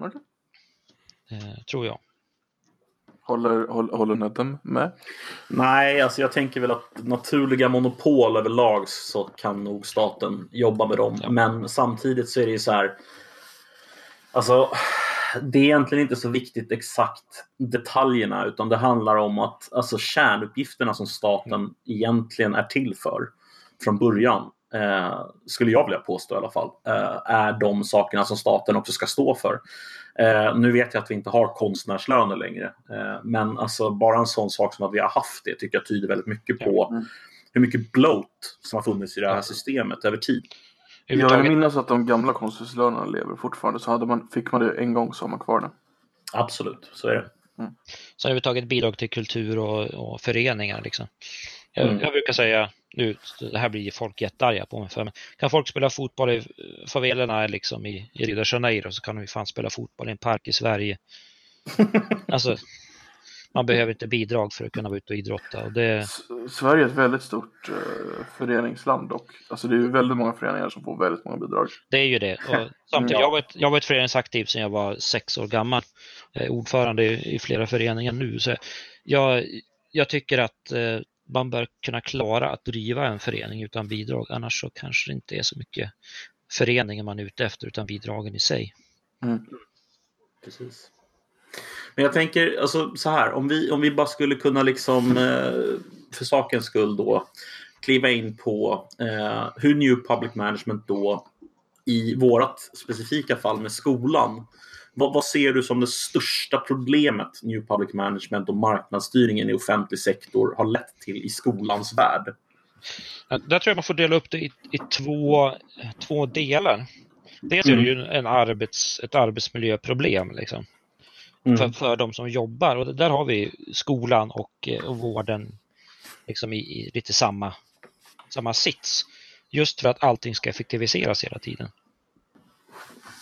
Okej. Eh, tror jag. Håller, håller, håller Nedem med? Nej, alltså jag tänker väl att naturliga monopol överlag så kan nog staten jobba med dem. Ja. Men samtidigt så är det ju så här. Alltså, det är egentligen inte så viktigt exakt detaljerna utan det handlar om att alltså kärnuppgifterna som staten egentligen är till för från början, eh, skulle jag vilja påstå i alla fall, eh, är de sakerna som staten också ska stå för. Eh, nu vet jag att vi inte har konstnärslöner längre, eh, men alltså bara en sån sak som att vi har haft det tycker jag tyder väldigt mycket på Mm. hur mycket bloat som har funnits i det här systemet över tid. Jag vill Överhuvudtaget- minnas att de gamla konstnärslönerna lever fortfarande. Så hade man, fick man det en gång så har man kvar det. Absolut, så är det. Så har vi tagit bidrag till kultur och, och föreningar. Liksom. Jag, Mm. jag brukar säga, nu, det här blir folk jättearga på mig för, men kan folk spela fotboll i favelerna liksom i, i Rio de Janeiro så kan de ju fan spela fotboll i en park i Sverige. alltså, man behöver inte bidrag för att kunna vara ute och idrotta. Och det, Sverige är ett väldigt stort eh, föreningsland dock. Alltså det är ju väldigt många föreningar som får väldigt många bidrag. det är ju det. Och samtidigt, Ja. jag har varit, jag har varit föreningsaktiv sedan jag var sex år gammal. Jag är ordförande i, i flera föreningar nu. Så jag, jag tycker att eh, man bör kunna klara att driva en förening utan bidrag. Annars så kanske det inte är så mycket föreningen man är ute efter utan bidragen i sig. Mm. Precis. Men jag tänker alltså, så här, om vi, om vi bara skulle kunna liksom eh, för sakens skull då kliva in på eh, hur New Public Management då i vårt specifika fall med skolan. Vad, vad ser du som det största problemet New Public Management och marknadsstyrningen i offentlig sektor har lett till i skolans värld? Där tror jag man får dela upp det i, i två, två delar. Dels är det ju en arbets, ett arbetsmiljöproblem liksom, Mm. för, för de som jobbar. Och där har vi skolan och, och vården liksom i, i lite samma, samma sits. Just för att allting ska effektiviseras hela tiden.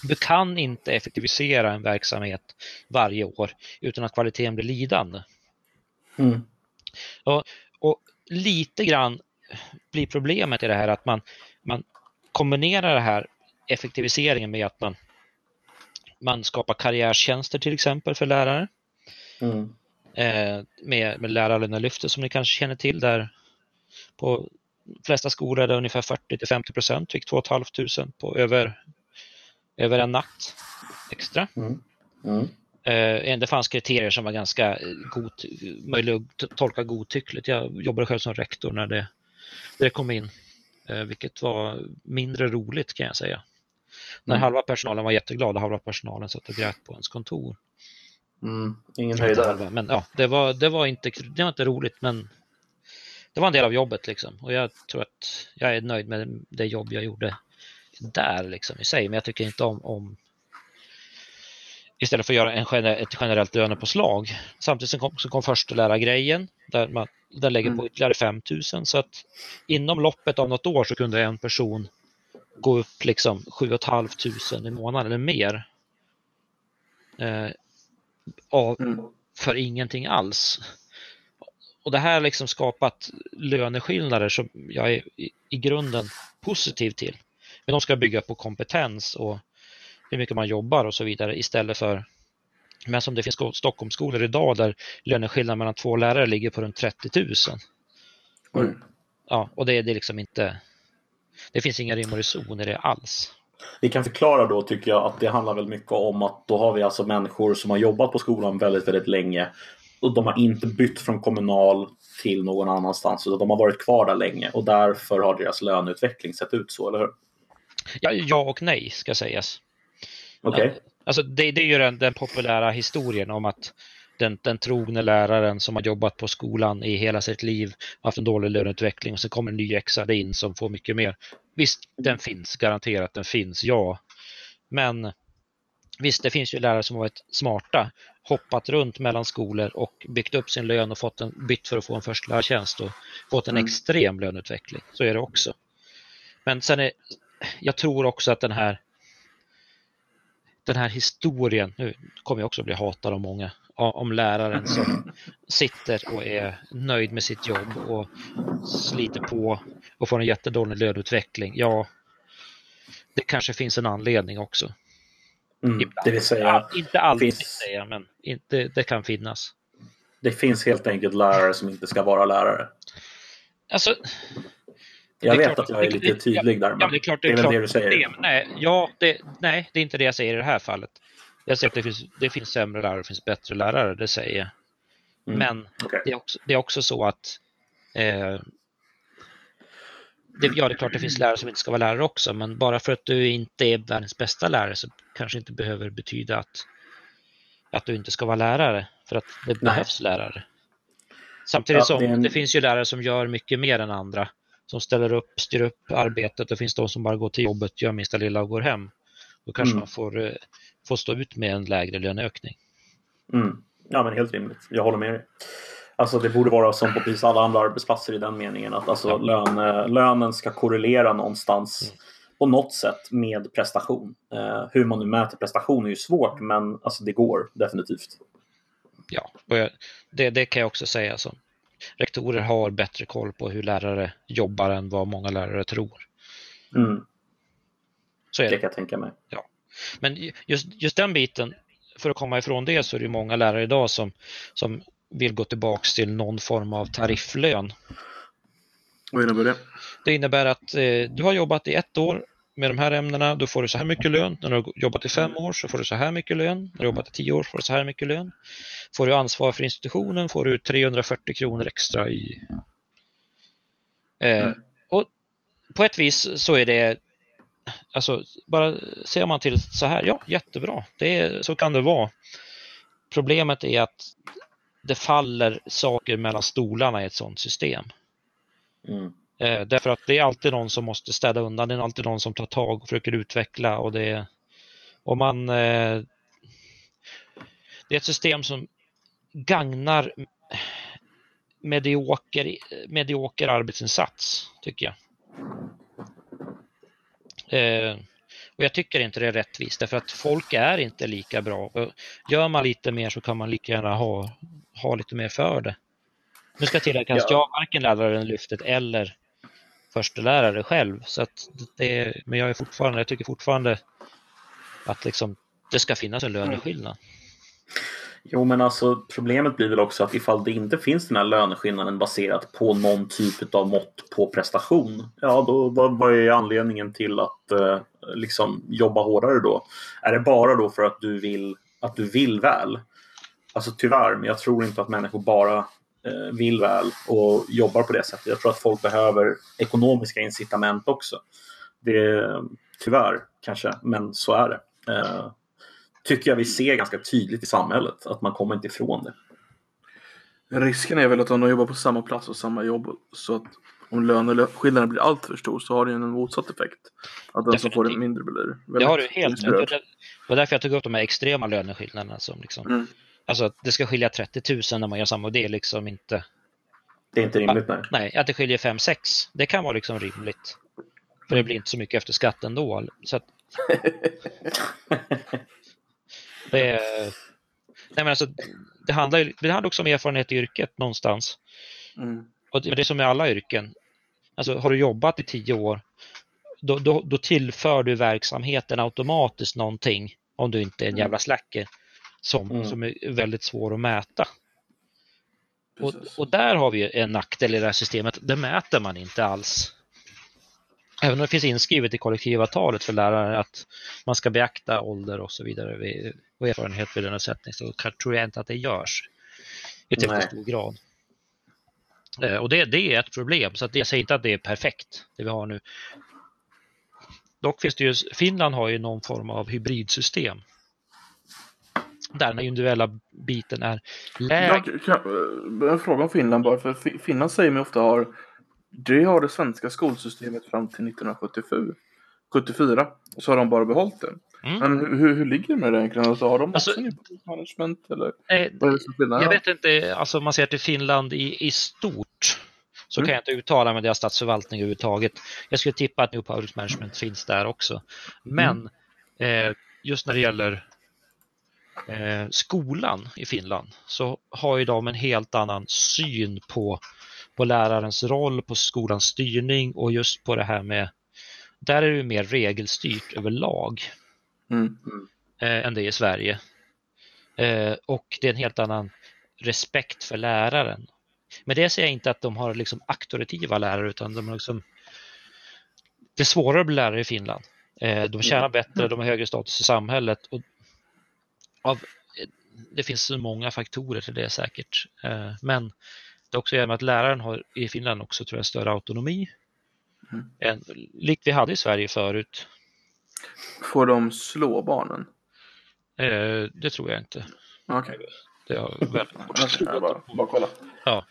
Du kan inte effektivisera en verksamhet varje år utan att kvaliteten blir lidande. Mm. Och lite grann blir problemet i det här att man, man kombinerar det här effektiviseringen med att man, man skapar karriärtjänster till exempel för lärare. Mm. Eh, med, med lärarlönelyftet som ni kanske känner till där på de flesta skolor är det ungefär 40 till 50 procent fick 2 500 på över, över en natt extra. Mm. Mm. Eh, det fanns kriterier som var ganska eh, god, möjliga att tolka godtyckligt. Jag jobbade själv som rektor när det, när det kom in, eh, vilket var mindre roligt kan jag säga. När Mm. halva personalen var jätteglad och halva personalen satt och grät på ens kontor. Mm. Ingen höjdare. Men ja, det var, det, var inte, det var inte roligt men det var en del av jobbet liksom. Och jag tror att jag är nöjd med det jobb jag gjorde där liksom i sig. Men jag tycker inte om, om istället för att göra en gener, ett generellt lönepåslag. Samtidigt så kom, så kom förstelärargrejen där man där lägger på Mm. ytterligare 5 000 så att inom loppet av något år så kunde en person gå upp liksom 7 500 i månaden eller mer. Eh, av, Mm. för ingenting alls. Och det här har liksom skapat löneskillnader som jag är i, i grunden positiv till. Men de ska bygga på kompetens och hur mycket man jobbar och så vidare istället för men som det finns sko- Stockholmsskolor idag där löneskillnaden mellan två lärare ligger på runt 30 000. Oj. Ja, och det, det är liksom inte det finns inga rim och reson i det alls. Vi kan förklara då tycker jag att det handlar väldigt mycket om att då har vi alltså människor som har jobbat på skolan väldigt, väldigt länge. Och de har inte bytt från kommunal till någon annanstans utan de har varit kvar där länge och därför har deras löneutveckling sett ut så, eller hur? Ja, ja och nej ska sägas. Okej. Okay. Alltså det, det är ju den, den, populära historien om att den, den trogne läraren som har jobbat på skolan i hela sitt liv, haft en dålig löneutveckling och så kommer en ny exare in som får mycket mer. Visst, den finns, garanterat den finns, ja. Men visst, det finns ju lärare som har varit smarta, hoppat runt mellan skolor och byggt upp sin lön och fått en, bytt för att få en förstelärartjänst och fått en mm. extrem löneutveckling. Så är det också. Men sen är, jag tror också att den här den här historien, nu kommer jag också bli hatad av många, om läraren som sitter och är nöjd med sitt jobb och sliter på och får en jättedålig löneutveckling. Ja, det kanske finns en anledning också. Mm, det vill säga, inte alltid finns... säga, men inte, det kan finnas. Det finns helt enkelt lärare som inte ska vara lärare. Alltså, jag vet att jag är lite tydlig där, men ja, det är, klart, det är, det är väl det du säger? Nej, ja, det, nej, det är inte det jag säger i det här fallet. Jag säger att det finns, det finns sämre lärare och det finns bättre lärare, det säger jag. Mm. Men okay. det, är också, det är också så att eh, det, ja, det är klart det finns lärare som inte ska vara lärare också, men bara för att du inte är världens bästa lärare så kanske inte behöver betyda att, att du inte ska vara lärare, för att det Nej. behövs lärare. Samtidigt ja, som det, en... det finns ju lärare som gör mycket mer än andra, som ställer upp, styr upp arbetet. Det finns de som bara går till jobbet, gör minsta lilla och går hem. Då kanske mm. man får, eh, får stå ut med en lägre löneökning. Mm. Ja, men helt rimligt. Jag håller med dig. Alltså det borde vara som på precis alla andra arbetsplatser i den meningen att alltså ja. lön, lönen ska korrelera någonstans mm. på något sätt med prestation. Uh, hur man nu mäter prestation är ju svårt men alltså det går definitivt. Ja, det, det kan jag också säga. Som rektorer har bättre koll på hur lärare jobbar än vad många lärare tror. Mm. Så är det. det kan jag tänka mig. Ja. Men just, just den biten, för att komma ifrån det så är det många lärare idag som, som vill gå tillbaks till någon form av tarifflön. Vad innebär det? Det innebär att eh, du har jobbat i ett år med de här ämnena, då får du så här mycket lön. När du har jobbat i fem år så får du så här mycket lön. När du har jobbat i tio år får du så här mycket lön. Får du ansvar för institutionen får du 340 kronor extra i... Eh, mm. och på ett vis så är det Alltså, bara ser man till så här, ja jättebra, det är, så kan det vara. Problemet är att det faller saker mellan stolarna i ett sådant system. Mm. Eh, därför att det är alltid någon som måste städa undan, det är alltid någon som tar tag och försöker utveckla och det och man eh, det är ett system som gagnar medioker, medioker arbetsinsats, tycker jag. Eh, och jag tycker inte det är rättvist därför att folk är inte lika bra. Gör man lite mer så kan man lika gärna ha, ha lite mer för det. Nu ska tilläggas att ja. jag varken läraren lyftet eller förstelärare själv. Så att det, men jag, är fortfarande, jag tycker fortfarande att liksom, det ska finnas en löneskillnad. Jo, men alltså problemet blir väl också att ifall det inte finns den här löneskillnaden baserat på någon typ av mått på prestation. Ja, då vad, är anledningen till att eh, liksom jobba hårdare då? Är det bara då för att du vill att du vill väl? Alltså tyvärr, men jag tror inte att människor bara vill väl och jobbar på det sättet. Jag tror att folk behöver ekonomiska incitament också. Det är tyvärr kanske, men så är det. Eh, tycker jag vi ser ganska tydligt i samhället. Att man kommer inte ifrån det. Risken är väl att om de jobbar på samma plats och samma jobb så att om löneskillnaden blir alltför stor så har det en motsatt effekt. Att den som får det mindre blir Det har du helt rätt. Det var därför jag tog upp de här extrema löneskillnaderna. Som liksom, mm. Alltså att det ska skilja 30 000 när man gör samma och det är liksom inte... Det är inte rimligt nej. Nej, att det skiljer 5-6. Det kan vara liksom rimligt. För det blir inte så mycket efter skatt ändå. Så att... Det, är, nej men alltså, det, handlar, det handlar också om erfarenhet i yrket någonstans. Mm. Och det är som med alla yrken. Alltså, har du jobbat i tio år, då, då, då, tillför du verksamheten automatiskt någonting, om du inte är en mm. jävla slacker, som, mm. som är väldigt svår att mäta. Och, och, där har vi en nackdel i det här systemet, det mäter man inte alls. Även om det finns inskrivet i kollektivavtalet för lärare att man ska beakta ålder och så vidare och erfarenhet vid lönesättning så tror jag inte att det görs i tillräckligt stor grad. Eh, och det, det är ett problem, så att jag säger inte att det är perfekt, det vi har nu. Dock finns det ju, Finland har ju någon form av hybridsystem. Där den individuella biten är lägre. Eh, en fråga om Finland bara, för Finland säger mig ofta har det har det svenska skolsystemet fram till 1977. 74. Och så har de bara behållit det. Mm. Men hur, hur ligger det med det egentligen? Alltså, har de också alltså, management eller? Eh, jag vet inte, alltså om man ser till Finland i, i stort så mm. kan jag inte uttala mig deras statsförvaltning överhuvudtaget. Jag skulle tippa att New Public Management finns där också. Men mm. eh, just när det gäller eh, skolan i Finland så har ju de en helt annan syn på, på lärarens roll, på skolans styrning och just på det här med, där är det mer regelstyrt överlag mm. eh, än det är i Sverige. Eh, och det är en helt annan respekt för läraren. Men det säger jag inte att de har liksom auktoritativa lärare utan de har liksom det är svårare att bli lärare i Finland. Eh, de tjänar bättre, de har högre status i samhället. Och av, det finns så många faktorer till det säkert. Eh, men det också gör med att läraren har i Finland också tror jag större autonomi. Mm. Än, likt vi hade i Sverige förut. Får de slå barnen? Eh, det tror jag inte. Okej. Okay. Det har väl... jag bara, bara kolla. Ja.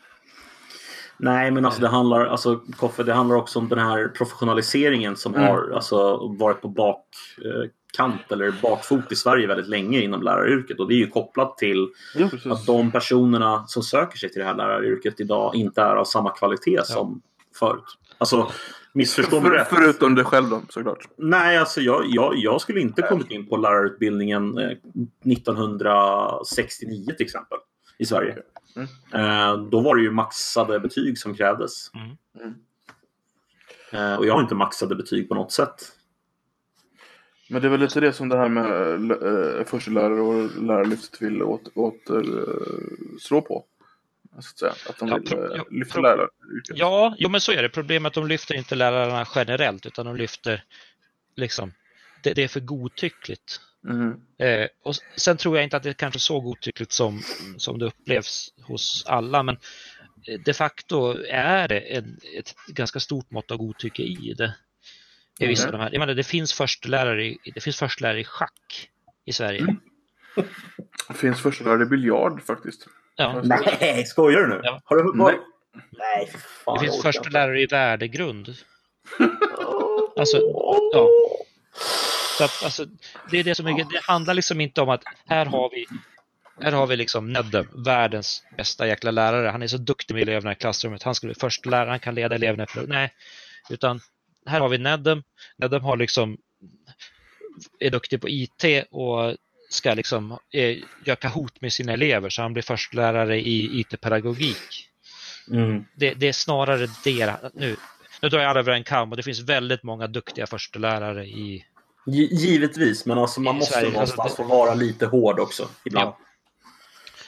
Nej, men alltså det handlar, alltså, Koffe, det handlar också om den här professionaliseringen som mm. har alltså, varit på bakkant eller bakfot i Sverige väldigt länge inom läraryrket. Och det är ju kopplat till ja, att de personerna som söker sig till det här läraryrket idag inte är av samma kvalitet ja. som förut. Alltså, missförstå mig rätt. Förutom dig själv då, såklart. Nej, alltså jag, jag, jag skulle inte kommit in på lärarutbildningen 1969 eh, till exempel i Sverige. Mm. Eh, då var det ju maxade betyg som krävdes. Mm. Mm. Eh, och jag har inte maxade betyg på något sätt. Men det är väl lite det som det här med äh, förstelärare och lärarlyftet vill åter, åter äh, slå på. Så att, säga. att de vill ja, ja, lyfta lärare. Ja, jo, men så är det. Problemet är att de lyfter inte lärarna generellt utan de lyfter liksom det, det är för godtyckligt. Mm. Eh, och sen tror jag inte att det är kanske är så godtyckligt som, som det upplevs hos alla, men eh, de facto är det en, ett ganska stort mått av godtycke i det. I vissa mm. de här. Jag menar, det finns förstelärare i, det finns förstelärare i schack i Sverige. Mm. Det finns förstelärare i biljard faktiskt. Ja. Nej, skojar du nu? Ja. Har du Nej. Nej, fan, Det finns förstelärare i värdegrund. alltså, ja. Så att, alltså, det är det som är, det handlar liksom inte om att här har vi här har vi liksom Nedde, världens bästa jäkla lärare. Han är så duktig med eleverna i klassrummet. Han skulle först lära, han kan leda eleverna. För, nej, utan här har vi Nedem. Nedem har liksom är duktig på IT och ska liksom eh, göra Kahoot med sina elever så han blir förstlärare i IT-pedagogik. Mm. Det, det, är snarare det. Nu, nu drar jag alla över en kam och det finns väldigt många duktiga förstelärare i Givetvis, men alltså man måste Sverige, någonstans alltså, få vara lite hård också ibland. Ja.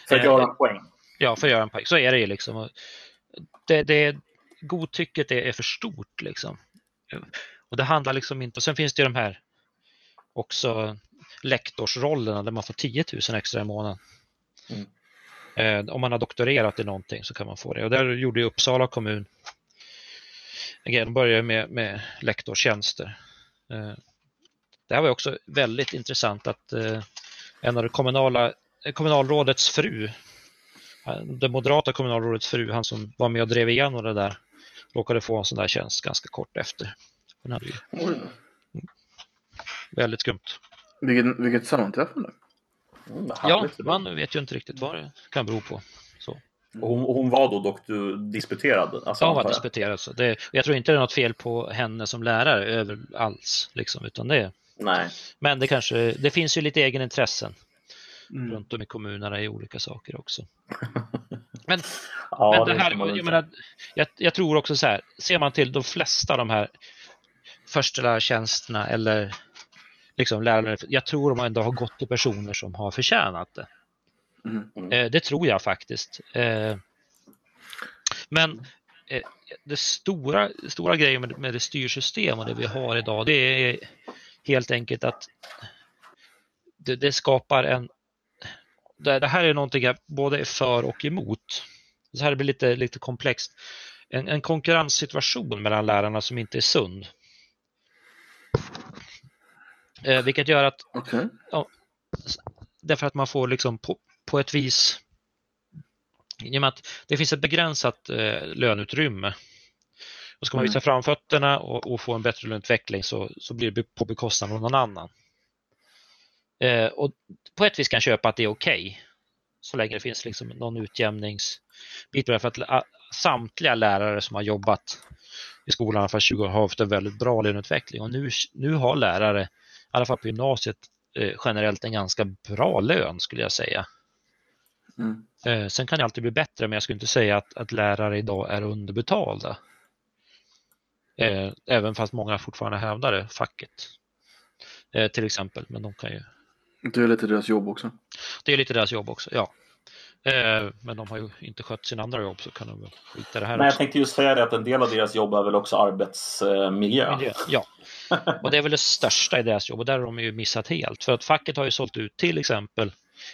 För att göra en poäng. Ja, för att göra en poäng. Så är det ju liksom. Det, det, godtycket är, är för stort liksom. Och det handlar liksom inte... Och sen finns det ju de här också lektorsrollerna där man får 10 000 extra i månaden. Mm. Eh, om man har doktorerat i någonting så kan man få det. Och där gjorde ju Uppsala kommun de började med, med lektorstjänster. Eh, det här var också väldigt intressant att eh, en av det kommunala, eh, kommunalrådets fru, det moderata kommunalrådets fru, han som var med och drev igenom det där, råkade få en sån där tjänst ganska kort efter. Den hade ju... Mm. Väldigt skumt. Vilket, vilket sammanträffande. Mm, ja, man vet ju inte riktigt vad det kan bero på. Så. Och hon, hon var då dock disputerad? Alltså, ja, hon var disputerad. Så det, jag tror inte det är något fel på henne som lärare över alls, liksom, utan det, Nej. Men det kanske, det finns ju lite egenintressen mm. runt om i kommunerna i olika saker också. Men, ja, men det här, jag, menar, jag, jag, tror också så här, ser man till de flesta av de här förstelärartjänsterna eller liksom lärare, jag tror de ändå har gått till personer som har förtjänat det. Mm. Eh, det tror jag faktiskt. Eh, men eh, det stora, stora grejen med, med det styrsystem och det vi har idag, det är helt enkelt att det, det skapar en... Det, det, här är någonting jag både är för och emot. Så här blir lite, lite komplext. En, en konkurrenssituation mellan lärarna som inte är sund. Eh, vilket gör att... Okay. Ja, därför att man får liksom på, på ett vis... I och med att det finns ett begränsat eh, löneutrymme. Och ska man visa mm. framfötterna och, och, få en bättre löneutveckling så, så blir det på bekostnad av någon annan. Eh, och på ett vis kan jag köpa att det är okej. Okay, så länge det finns liksom någon utjämningsbit. För att samtliga lärare som har jobbat i skolan för 20 år har haft en väldigt bra löneutveckling. Och nu, nu har lärare, i alla fall på gymnasiet, eh, generellt en ganska bra lön skulle jag säga. Mm. Eh, sen kan det alltid bli bättre, men jag skulle inte säga att, att lärare idag är underbetalda. Eh, även fast många fortfarande hävdar det, facket. Eh, till exempel, men de kan ju det är lite deras jobb också. Det är lite deras jobb också, ja. Eh, men de har ju inte skött sina andra jobb så kan de väl skita det här Nej, också. Jag tänkte just säga det att en del av deras jobb är väl också arbetsmiljö. Miljö, ja, och det är väl det största i deras jobb och där har de ju missat helt. För att facket har ju sålt ut till exempel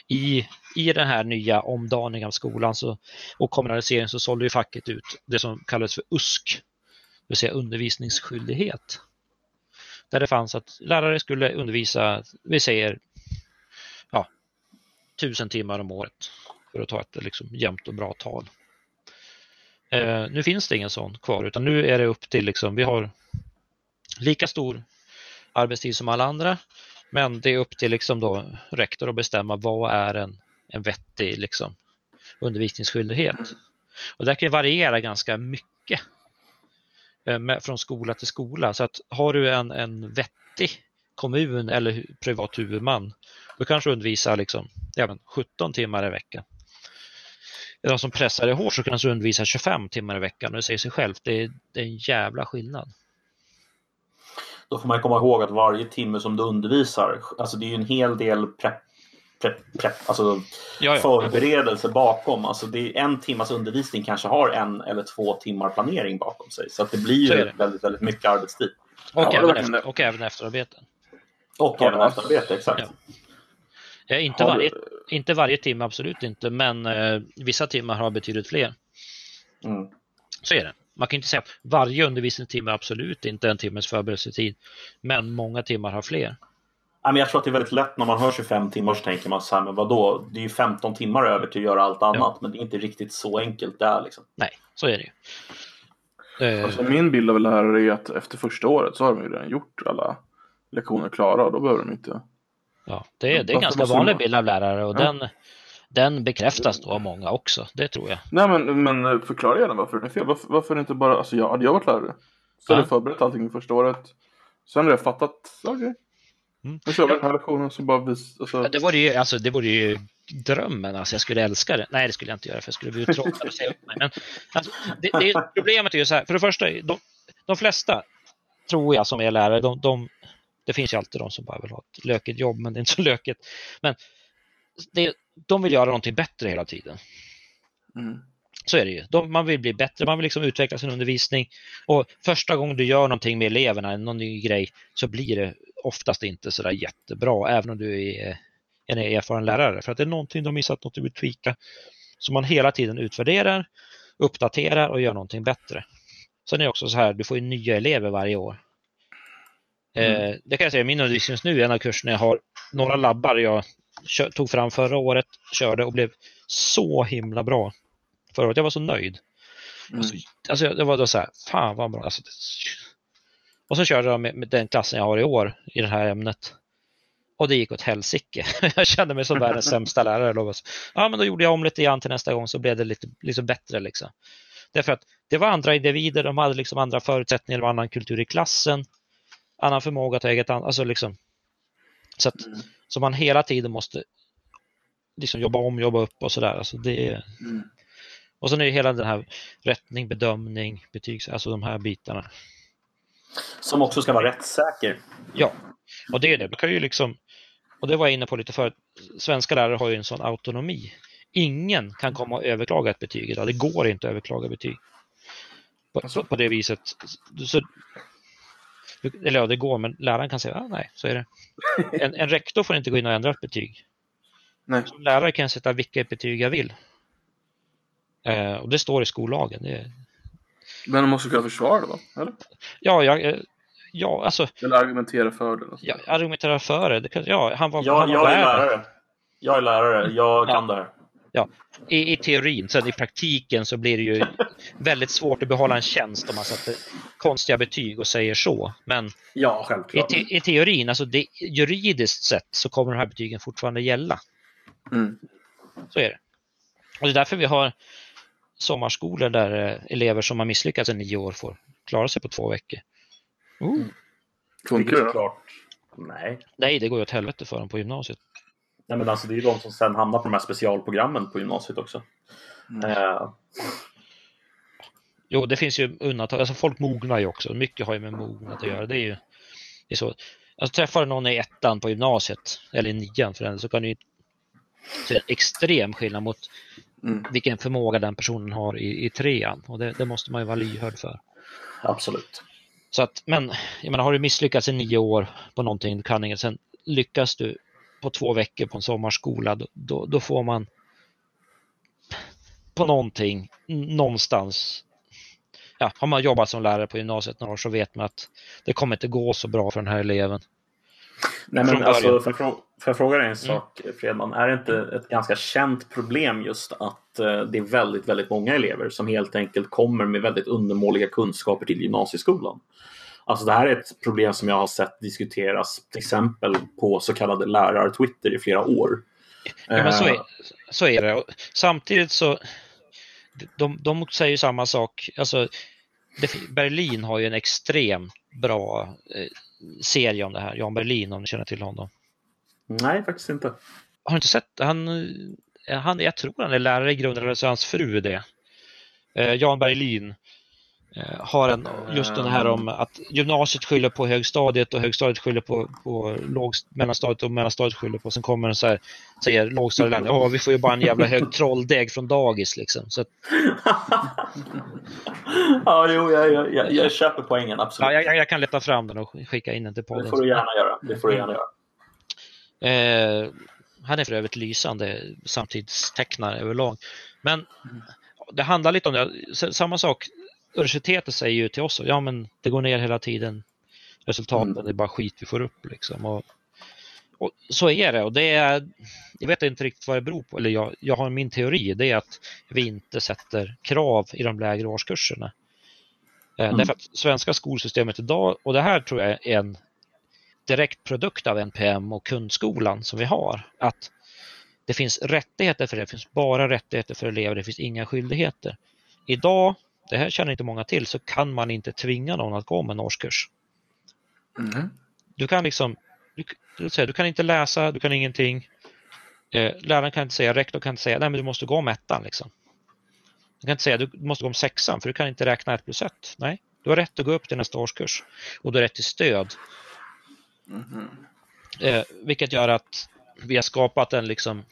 i, i den här nya omdaningen av skolan så, och kommunaliseringen så sålde ju facket ut det som kallades för USK, vill säga undervisningsskyldighet. Där det fanns att lärare skulle undervisa, vi säger tusen timmar om året för att ta ett liksom, jämnt och bra tal. Eh, nu finns det ingen sån kvar utan nu är det upp till, liksom, vi har lika stor arbetstid som alla andra men det är upp till liksom då rektor att bestämma vad är en, en vettig liksom, undervisningsskyldighet. Och det kan variera ganska mycket Eh, med, från skola till skola. Så att har du en, en vettig kommun eller privat huvudman då kanske undervisa liksom, ja, 17 timmar i veckan. De som pressar det hårt så kanske undervisa 25 timmar i veckan och det säger sig självt, det är, det är en jävla skillnad. Då får man komma ihåg att varje timme som du undervisar, alltså det är ju en hel del prepp, prepp, alltså ja, ja. förberedelse bakom. Alltså det är en timmas undervisning kanske har en eller två timmar planering bakom sig. Så att det blir ju väldigt, väldigt mycket arbetstid. Och, ja, även, efter, och även efterarbeten. Och även efterarbete, exakt. Ja, inte, varje, inte varje timme, absolut inte, men eh, vissa timmar har betydligt fler. Mm. Så är det. Man kan inte säga att varje undervisningstimme är absolut inte en timmes förberedelsetid, men många timmar har fler. Jag tror att det är väldigt lätt när man hör 25 timmar så tänker man så här, men vadå, det är ju 15 timmar över till att göra allt annat, ja. men det är inte riktigt så enkelt där. Liksom. Nej, så är det ju. Eh, alltså, min bild av lärare är att efter första året så har de ju redan gjort alla lektioner klara och då behöver de inte Ja, det är, det är en ganska vanlig bild av lärare och ja. den, den bekräftas då av många också, det tror jag. Nej men, men förklara gärna varför det är fel. Varför, varför inte bara, alltså jag hade jag varit lärare så hade jag förberett allting första året. Sen hade jag fattat, okej. Okay. Mm. Nu kör den här lektionen så bara vis, alltså... det vore ju, alltså det vore ju drömmen, alltså jag skulle älska det. Nej det skulle jag inte göra för jag skulle bli uttråkad och säga upp mig. Men alltså, det, det, problemet är ju så här, för det första, de, de flesta tror jag som är lärare, de, de det finns ju alltid de som bara vill ha ett lökigt jobb, men det är inte så lökigt. Men det, de vill göra någonting bättre hela tiden. Mm. Så är det ju. De, man vill bli bättre, man vill liksom utveckla sin undervisning. Och första gången du gör någonting med eleverna, någon ny grej, så blir det oftast inte så där jättebra, även om du är en erfaren lärare. För att det är någonting de missat, något du vill tweaka. Så man hela tiden utvärderar, uppdaterar och gör någonting bättre. Sen är det också så här, du får ju nya elever varje år. Mm. Eh, det kan jag säga, min undervisning nu, en av kurserna jag har några labbar jag tog fram förra året, körde och blev så himla bra förra året. Jag var så nöjd. Mm. Alltså, alltså, det var då så här, fan vad bra. Alltså. Och så körde jag med, den klassen jag har i år i det här ämnet. Och det gick åt helsike. jag kände mig som världens sämsta lärare. Ja, men då gjorde jag om lite grann till nästa gång så blev det lite, lite bättre. Liksom. Därför att det var andra individer, de hade liksom andra förutsättningar och annan kultur i klassen annan förmåga att eget ansvar. Alltså liksom, så att mm. så man hela tiden måste liksom jobba om, jobba upp och sådär. Alltså det mm. Och sen är det hela den här rättning, bedömning, betygs, alltså de här bitarna. Som också ska vara rättssäker. Ja, och det är det. Du kan ju liksom, och det var jag inne på lite förut, svenska lärare har ju en sån autonomi. Ingen kan komma och överklaga ett betyg idag. Det går inte att överklaga betyg. På, Alltså? på det viset. Så, eller ja, det går, men läraren kan säga ah, nej, så är det. En, en rektor får inte gå in och ändra ett betyg. Nej. Som lärare kan jag sätta vilket betyg jag vill. Eh, och det står i skollagen. Det, Men de måste kunna försvara det va? Eller? ja, jag, eh, ja, alltså, Eller argumentera för det. Alltså. jag argumenterar för det. Ja, han var, Jag, han var jag är lärare. Jag är lärare. Jag Ja. kan det här. I, I teorin, sen i praktiken så blir det ju väldigt svårt att behålla en tjänst om man sätter konstiga betyg och säger så. Men Ja, i, självklart. te, i teorin, alltså det, juridiskt sett, så kommer de här betygen fortfarande gälla. Mm. Så är det. Och det är därför vi har sommarskolor där eh, elever som har misslyckats i nio år får klara sig på två veckor. Oh. Funkar Vilket det då? såklart- Nej. Nej, det går ju åt helvete för dem på gymnasiet. Nej, men alltså det är ju de som sen hamnar på de här specialprogrammen på gymnasiet också. Mm. Eh, Jo, det finns ju undantag. Alltså folk mognar ju också. Mycket har ju med mognad att göra. Det är ju det är så. Alltså, träffar du någon i ettan på gymnasiet, eller i nian för den, så kan du ju se en extrem skillnad mot Mm. vilken förmåga den personen har i, i trean. Och det, det måste man ju vara lyhörd för. absolut. Så att, men jag menar, har du misslyckats i nio år på någonting, du kan inget, sen lyckas du på två veckor på en sommarskola, då, då, då får man på någonting, någonstans. Ja, har man jobbat som lärare på gymnasiet några år så vet man att det kommer inte gå så bra för den här eleven. Nej, men alltså, början. Får, jag fråga dig en sak, Fredman? Är det inte ett ganska känt problem just att eh, det är väldigt, väldigt många elever som helt enkelt kommer med väldigt undermåliga kunskaper till gymnasieskolan? Alltså det här är ett problem som jag har sett diskuteras till exempel på så kallade lärar-Twitter i flera år. Ja, men så, Eh, är, så är det. Och samtidigt så, de, de säger samma sak. Alltså, det, Berlin har ju en extrem bra eh, serie om det här. Jan Berlin, om ni känner till honom. Nej, faktiskt inte. Har du inte sett han, eh, han? Jag tror han är lärare i grunden, eller så är hans fru det. Eh, Jan Berlin eh, har en, just den här om att gymnasiet skyller på högstadiet och högstadiet skyller på, på låg, mellanstadiet och mellanstadiet skyller på. Sen kommer den så här, säger lågstadieläraren, ja vi får ju bara en jävla hög trolldeg från dagis liksom. Så att, ja, jo, jag, jag, jag, jag köper poängen, absolut. ja, jag, jag kan leta fram den och skicka in den till det podden. får du gärna göra. Det får du gärna göra. Eh, han är för övrigt lysande samtidstecknare överlag. Men det handlar lite om det. Samma sak, universitetet säger ju till oss, ja men det går ner hela tiden. Resultaten, Mm. är bara skit vi får upp liksom. Och, och så är det och det är, jag vet inte riktigt vad det beror på, eller jag, jag har min teori, det är att vi inte sätter krav i de lägre årskurserna. Eh, Mm. Därför att svenska skolsystemet idag, och det här tror jag är en direkt produkt av NPM och kundskolan som vi har. Att det finns rättigheter för det, det finns bara rättigheter för elever, det finns inga skyldigheter. Idag, det här känner inte många till, så kan man inte tvinga någon att gå om en årskurs. Mhm. Du kan liksom, du, du, kan inte läsa, du kan ingenting. Eh, läraren kan inte säga, rektorn kan inte säga, nej men du måste gå om ettan liksom. Du kan inte säga, du måste gå om sexan för du kan inte räkna ett plus ett. Nej, du har rätt att gå upp till nästa årskurs. Och du har rätt till stöd Eh, vilket gör att vi har skapat en liksom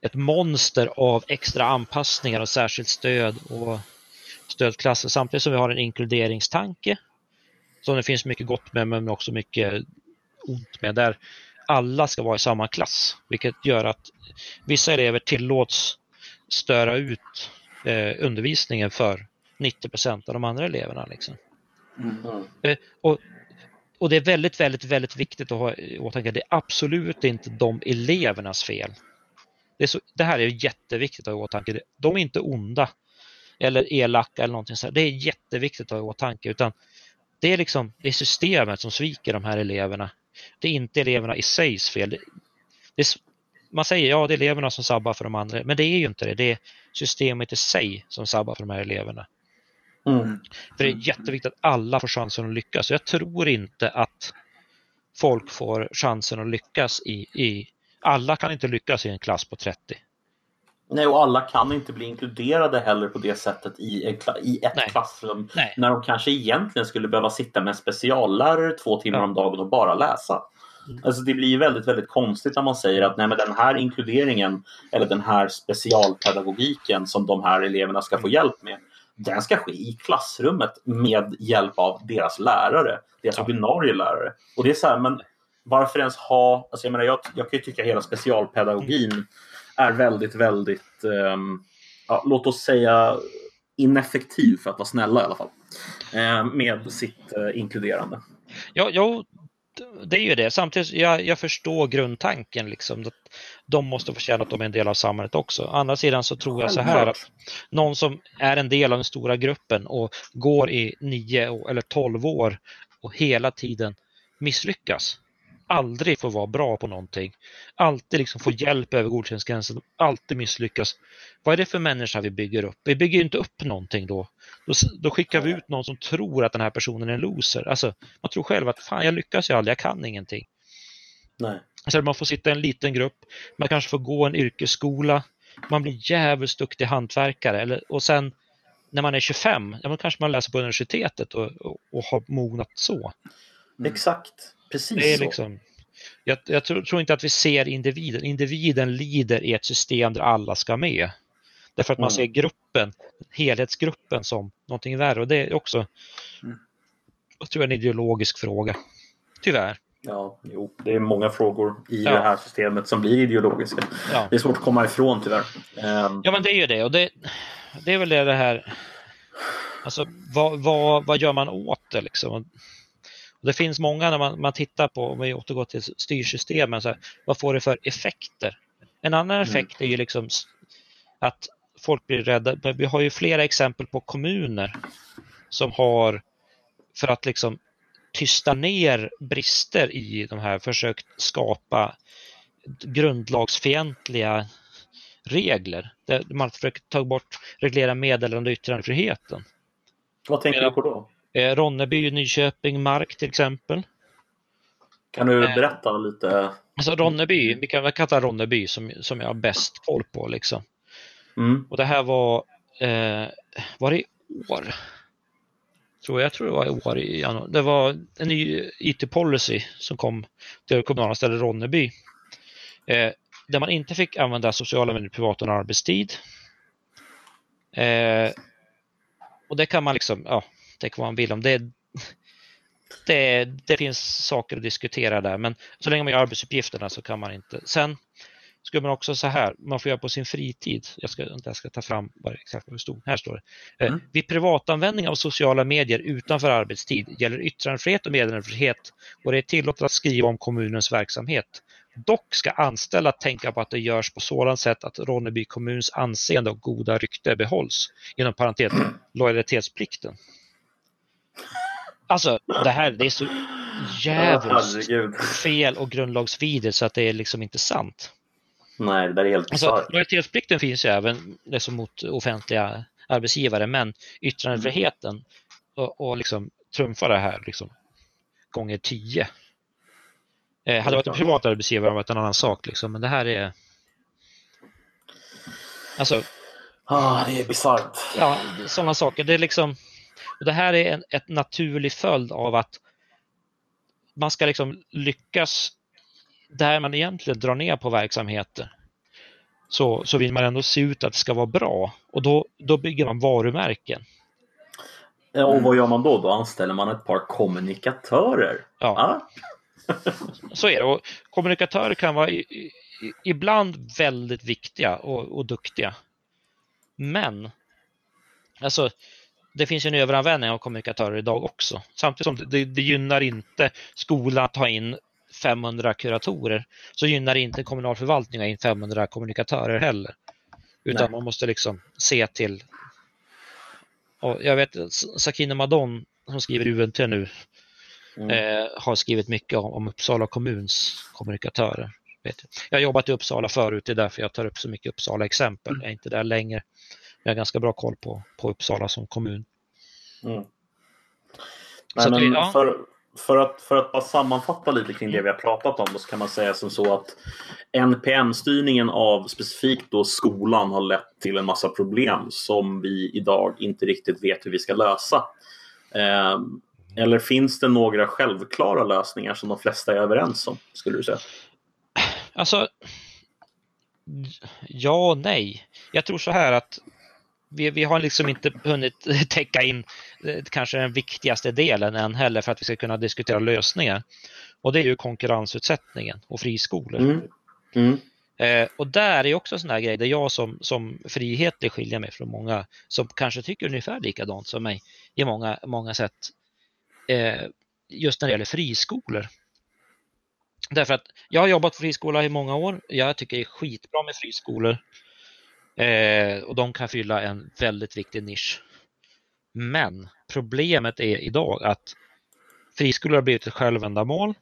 ett monster av extra anpassningar och särskilt stöd och stödklasser samtidigt som vi har en inkluderingstanke som det finns mycket gott med men också mycket ont med där alla ska vara i samma klass vilket gör att vissa elever tillåts störa ut eh, undervisningen för 90% av de andra eleverna. Liksom. Mm. Eh, och, och det är väldigt, väldigt, väldigt viktigt att ha i åtanke. Det är absolut inte de elevernas fel. Det, är så, det här är jätteviktigt att ha i åtanke. De är inte onda eller elaka eller någonting sånt. Det är jätteviktigt att ha i åtanke. Utan det är liksom det är systemet som sviker de här eleverna. Det är inte eleverna i sig fel. Det, det är, man säger ja, det är eleverna som sabbar för de andra, men det är ju inte det. Det är systemet i sig som sabbar för de här eleverna. Mm. För det är jätteviktigt att alla får chansen att lyckas. Jag tror inte att folk får chansen att lyckas i, i alla kan inte lyckas i en klass på 30. Nej, och alla kan inte bli inkluderade heller på det sättet i, en i ett Nej. klassrum. Nej. När de kanske egentligen skulle behöva sitta med en speciallärare två timmar Ja. om dagen och bara läsa. Mm. Alltså det blir väldigt, väldigt konstigt när man säger att nej, men den här inkluderingen eller den här specialpedagogiken som de här eleverna ska få hjälp med. Den ska ske i klassrummet med hjälp av deras lärare, deras Ja. ordinarie lärare. Och det är så här, men varför ens ha, alltså jag menar jag, jag kan ju tycka hela specialpedagogin är väldigt, väldigt, ehm, ja, låt oss säga ineffektiv för att vara snälla i alla fall. Eh, med sitt eh, inkluderande. Ja, jo, det är ju det. Samtidigt, jag, jag förstår grundtanken liksom. Att de måste få känna att de är en del av samhället också. Å andra sidan så tror jag så här att någon som är en del av den stora gruppen och går i nio eller tolv år och hela tiden misslyckas. Aldrig får vara bra på någonting. Alltid liksom få hjälp över godkänsgränsen. Alltid misslyckas. Vad är det för människa vi bygger upp? Vi bygger ju inte upp någonting då. Då, då skickar vi ut någon som tror att den här personen är en loser. Alltså, man tror själv att fan, jag lyckas ju aldrig, jag kan ingenting. Nej. Så man får sitta i en liten grupp, man kanske får gå en yrkesskola, man blir jävligt duktig hantverkare eller, och sen när man är 25, ja, då kanske man läser på universitetet och, och, och har mognat så. Exakt, precis Det är så. liksom, jag, jag tror, tror inte att vi ser individen. Individen lider i ett system där alla ska med. Därför att man Mm. ser gruppen, helhetsgruppen som någonting värre och det är också Mm. jag tror en ideologisk fråga. Tyvärr. Ja, jo, det är många frågor i Ja. det här systemet som blir ideologiska. Ja. Det är svårt att komma ifrån tyvärr. Ehm, Ja men det är ju det och det, det är väl det, det här Alltså vad, vad, vad gör man åt det liksom? Och det finns många när man, man tittar på, om vi återgår till styrsystemen, så här, vad får det för effekter? En annan effekt är ju liksom att folk blir rädda. Vi har ju flera exempel på kommuner som har för att liksom tysta ner brister i de här försökt skapa grundlagsfientliga regler. Där man försöker ta bort, reglera meddelande och yttrandefriheten. vad tänker du på då? Eh, Ronneby, Nyköping, Mark till exempel. Kan du Eh. berätta lite? Alltså Ronneby, vi kan, vi kan ta Ronneby som, som jag har bäst koll på. Liksom. Mm. Och det här var, eh, var det i år? Tror jag, jag tror det var i år. I januari. Det var en ny IT-policy som kom till det kommunala stället Ronneby. Eh, där man inte fick använda sociala medier privat under arbetstid. Eh, och det kan man liksom, ja, det vad man vill om. Det, det, det finns saker att diskutera där, men så länge man gör arbetsuppgifterna så kan man inte. Sen skulle man också så här, man får göra på sin fritid. Jag ska, inte jag ska ta fram det exakt vad det stod. Här står det. Eh, Mm. Vid privatanvändning av sociala medier utanför arbetstid gäller yttrandefrihet och meddelarfrihet och det är tillåtet att skriva om kommunens verksamhet. Dock ska anställda tänka på att det görs på sådant sätt att Ronneby kommuns anseende och goda rykte behålls. Inom parentes lojalitetsplikten. Alltså, det här det är så jävligt Herregud. fel och grundlagsvidrigt så att det är liksom inte sant. Nej, det där är helt Alltså, lojalitetsplikten finns ju även liksom mot offentliga arbetsgivare, men yttrandefriheten och, och liksom trumfa det här liksom, gånger tio. Eh, hade det varit en privat arbetsgivare hade det varit en annan sak, liksom, men det här är... Alltså, Ah, det är bisarrt. ja, sådana saker. Det är liksom... Och det här är en ett naturlig följd av att man ska liksom lyckas där man egentligen drar ner på verksamheter så, så vill man ändå se ut att det ska vara bra och då, då bygger man varumärken. Ja, Och vad gör man då? Då anställer man ett par kommunikatörer. Ja, Ah? så är det. Och kommunikatörer kan vara i, i, ibland väldigt viktiga och, och duktiga. Men alltså, det finns ju en överanvändning av kommunikatörer idag också. Samtidigt som det, det gynnar inte skolan att ta in 500 kuratorer så gynnar inte kommunal förvaltning att ha in 500 kommunikatörer heller. Utan Nej. man måste liksom se till och jag vet Sakine Madon som skriver UNT nu Mm. eh, har skrivit mycket om, om Uppsala kommuns kommunikatörer. Jag. jag har jobbat i Uppsala förut, det är därför jag tar upp så mycket Uppsala-exempel. Jag är inte där längre. Jag har ganska bra koll på, på Uppsala som kommun. Mm. Nej, men vi- ja. för, för, att, för att bara sammanfatta lite kring det vi har pratat om då så kan man säga som så att NPM-styrningen av specifikt då skolan har lett till en massa problem som vi idag inte riktigt vet hur vi ska lösa. Eh, eller finns det några självklara lösningar som de flesta är överens om, skulle du säga? Alltså, ja och nej. Jag tror så här att vi, vi har liksom inte hunnit täcka in eh, kanske den viktigaste delen än heller för att vi ska kunna diskutera lösningar. Och det är ju konkurrensutsättningen och friskolor. Mm. Mm. Eh, och där är också sån här grej där jag som, som frihetlig skiljer mig från många som kanske tycker ungefär likadant som mig i många, många sätt. Eh, just när det gäller friskolor. Därför att jag har jobbat på friskola i många år. Jag tycker det är skitbra med friskolor. Eh, och de kan fylla en väldigt viktig nisch. Men problemet är idag att friskolor har blivit ett självändamål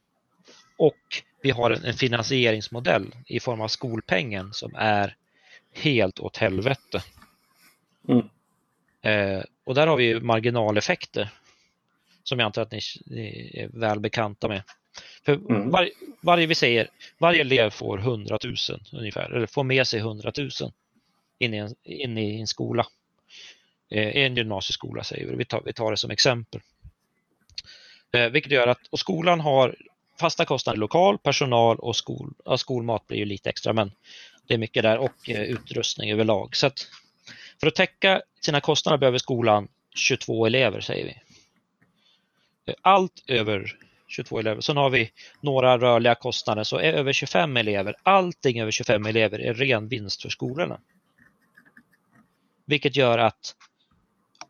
och vi har en, finansieringsmodell i form av skolpengen som är helt åt helvete. Mm. Eh, och där har vi marginaleffekter som jag antar att ni, ni är väl bekanta med. För Mm. var, varje, vi säger, varje elev får 100 000 ungefär, eller får med sig 100 000 in i en, in i en skola. Eh, en gymnasieskola säger vi, vi tar, vi tar det som exempel. Eh, vilket gör att, och skolan har fasta kostnader lokal, personal och skol, ja, skolmat blir ju lite extra men det är mycket där och eh, utrustning överlag. Så att för att täcka sina kostnader behöver skolan 22 elever säger vi. Eh, allt över 22 elever. Sen har vi några rörliga kostnader, så är över 25 elever, allting över 25 elever är ren vinst för skolorna. Vilket gör att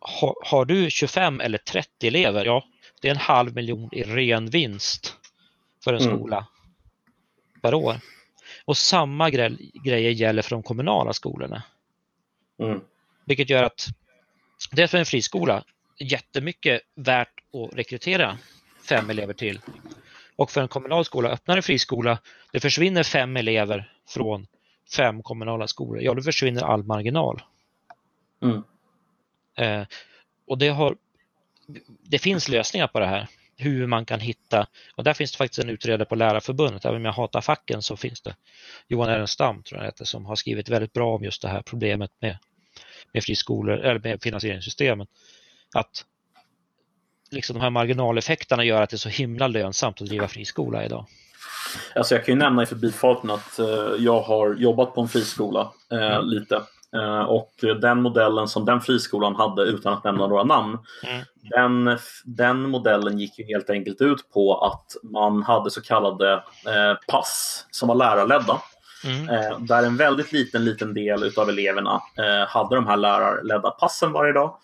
har, har du 25 eller 30 elever, ja, det är en halv miljon i ren vinst för en Mm. skola per år. Och samma grej, grejer gäller för de kommunala skolorna. Mm. Vilket gör att det är för en friskola jättemycket värt att rekrytera fem elever till. Och för en kommunal skola, öppnar en friskola, det försvinner fem elever från fem kommunala skolor, ja då försvinner all marginal. Mm. Eh, och det, har, det finns lösningar på det här, hur man kan hitta, och där finns det faktiskt en utredare på Lärarförbundet, även om jag hatar facken så finns det Johan Erenstam, tror jag heter, som har skrivit väldigt bra om just det här problemet med, med friskolor, eller med finansieringssystemen. Att liksom de här marginaleffekterna gör att det är så himla lönsamt att driva friskola idag. Alltså jag kan ju nämna i förbifarten att eh, jag har jobbat på en friskola eh, Mm. lite. Eh, och den modellen som den friskolan hade, utan att nämna några namn, Mm. den, den modellen gick ju helt enkelt ut på att man hade så kallade eh, pass som var lärarledda. Mm. Eh, där en väldigt liten, liten del utav eleverna hade de här lärarledda passen varje dag.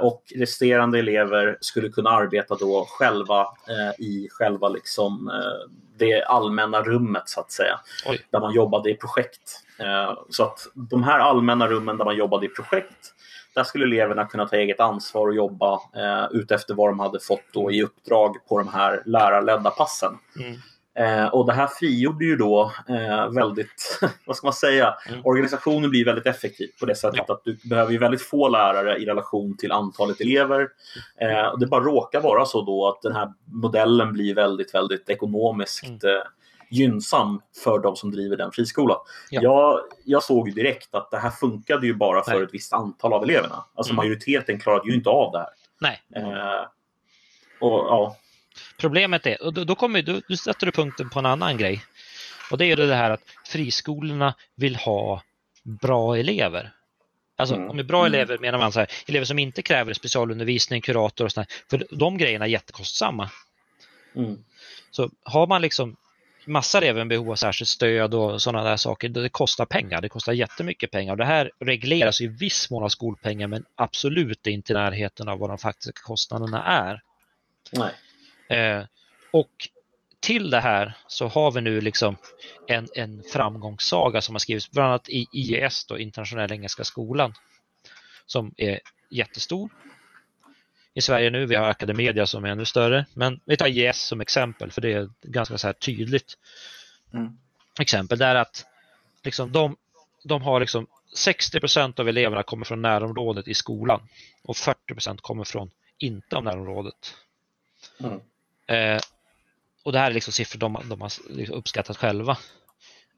Och resterande elever skulle kunna arbeta då själva i själva liksom, det allmänna rummet så att säga. Oj. Där man jobbade i projekt. Eh, så att de här allmänna rummen där man jobbade i projekt där skulle eleverna kunna ta eget ansvar och jobba eh, utefter vad de hade fått då i uppdrag på de här lärarledda passen. Mm. Eh, och det här frigjorde ju då eh, väldigt, vad ska man säga, Mm. organisationen blir väldigt effektiv på det sättet att du behöver ju väldigt få lärare i relation till antalet elever. Eh, och det bara råkar vara så då att den här modellen blir väldigt, väldigt ekonomiskt Mm. eh, gynnsam för de som driver den friskolan. Ja. Jag, jag såg ju direkt att det här funkade ju bara för Nej. ett visst antal av eleverna. Alltså Mm. majoriteten klarade ju inte av det här. Nej, Eh, och ja, Problemet är, och då, då, kommer, då, då sätter du punkten på en annan grej. Och det är ju det här att friskolorna vill ha bra elever. Alltså Mm. med bra Mm. elever menar man så här, elever som inte kräver specialundervisning, kurator och sådär. För de grejerna är jättekostsamma. mm, Så har man liksom massa elever med behov av särskilt stöd och sådana där saker, det kostar pengar. Det kostar jättemycket pengar. Och det här regleras i viss mån av skolpengar men absolut inte i närheten av vad de faktiska kostnaderna är. nej. Eh, och till det här så har vi nu liksom en, en framgångssaga som har skrivits bland annat i IES, då, Internationella Engelska Skolan, som är jättestor i Sverige nu. Vi har Academedia som är ännu större, men vi tar IES som exempel för det är ganska så här tydligt Mm. exempel. Där att liksom de, de har liksom 60 procent av eleverna kommer från närområdet i skolan och 40 procent kommer från inte av närområdet. Mm. Eh, och det här är liksom siffror de, de har liksom uppskattat själva.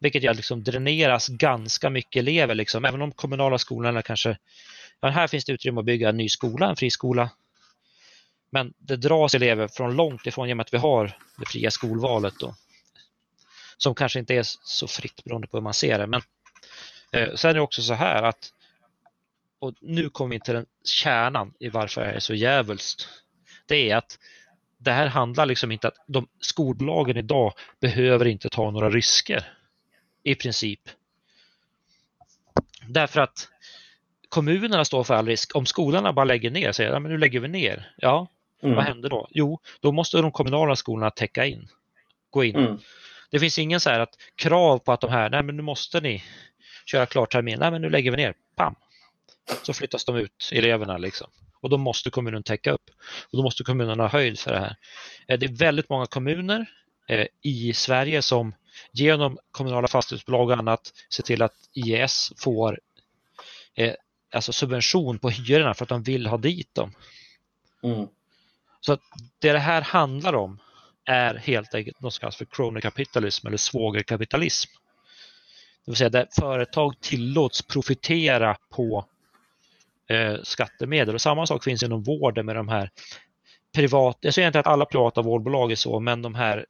Vilket gör att liksom dräneras ganska mycket elever. Liksom. Även om kommunala skolorna kanske, ja, här finns det utrymme att bygga en ny skola, en friskola. Men det dras elever från långt ifrån genom att vi har det fria skolvalet då. Som kanske inte är så fritt beroende på hur man ser det. Men eh, sen är det också så här att och nu kommer vi till den kärnan i varför det är så djävulskt. Det är att det här handlar liksom inte att de skolbolagen idag behöver inte ta några risker. I princip. Därför att kommunerna står för all risk. Om skolorna bara lägger ner, säger att nu lägger vi ner. Ja, mm. vad händer då? Jo, då måste de kommunala skolorna täcka in. Gå in. Mm. Det finns ingen så här att krav på att de här, nej men nu måste ni köra klart termin. Nej men nu lägger vi ner. Pam! Så flyttas de ut, eleverna liksom. Och då måste kommunen täcka upp. Och då måste kommunerna ha höjd för det här. Eh, det är väldigt många kommuner eh, i Sverige som genom kommunala fastighetsbolag och annat ser till att IES får eh, alltså subvention på hyrorna för att de vill ha dit dem. Mm. Så det det här handlar om är helt enkelt något som kallas för kronokapitalism eller svågerkapitalism. Det vill säga där företag tillåts profitera på skattemedel. Och samma sak finns inom vården med de här privat, jag säger inte att alla privata vårdbolag är så, men de här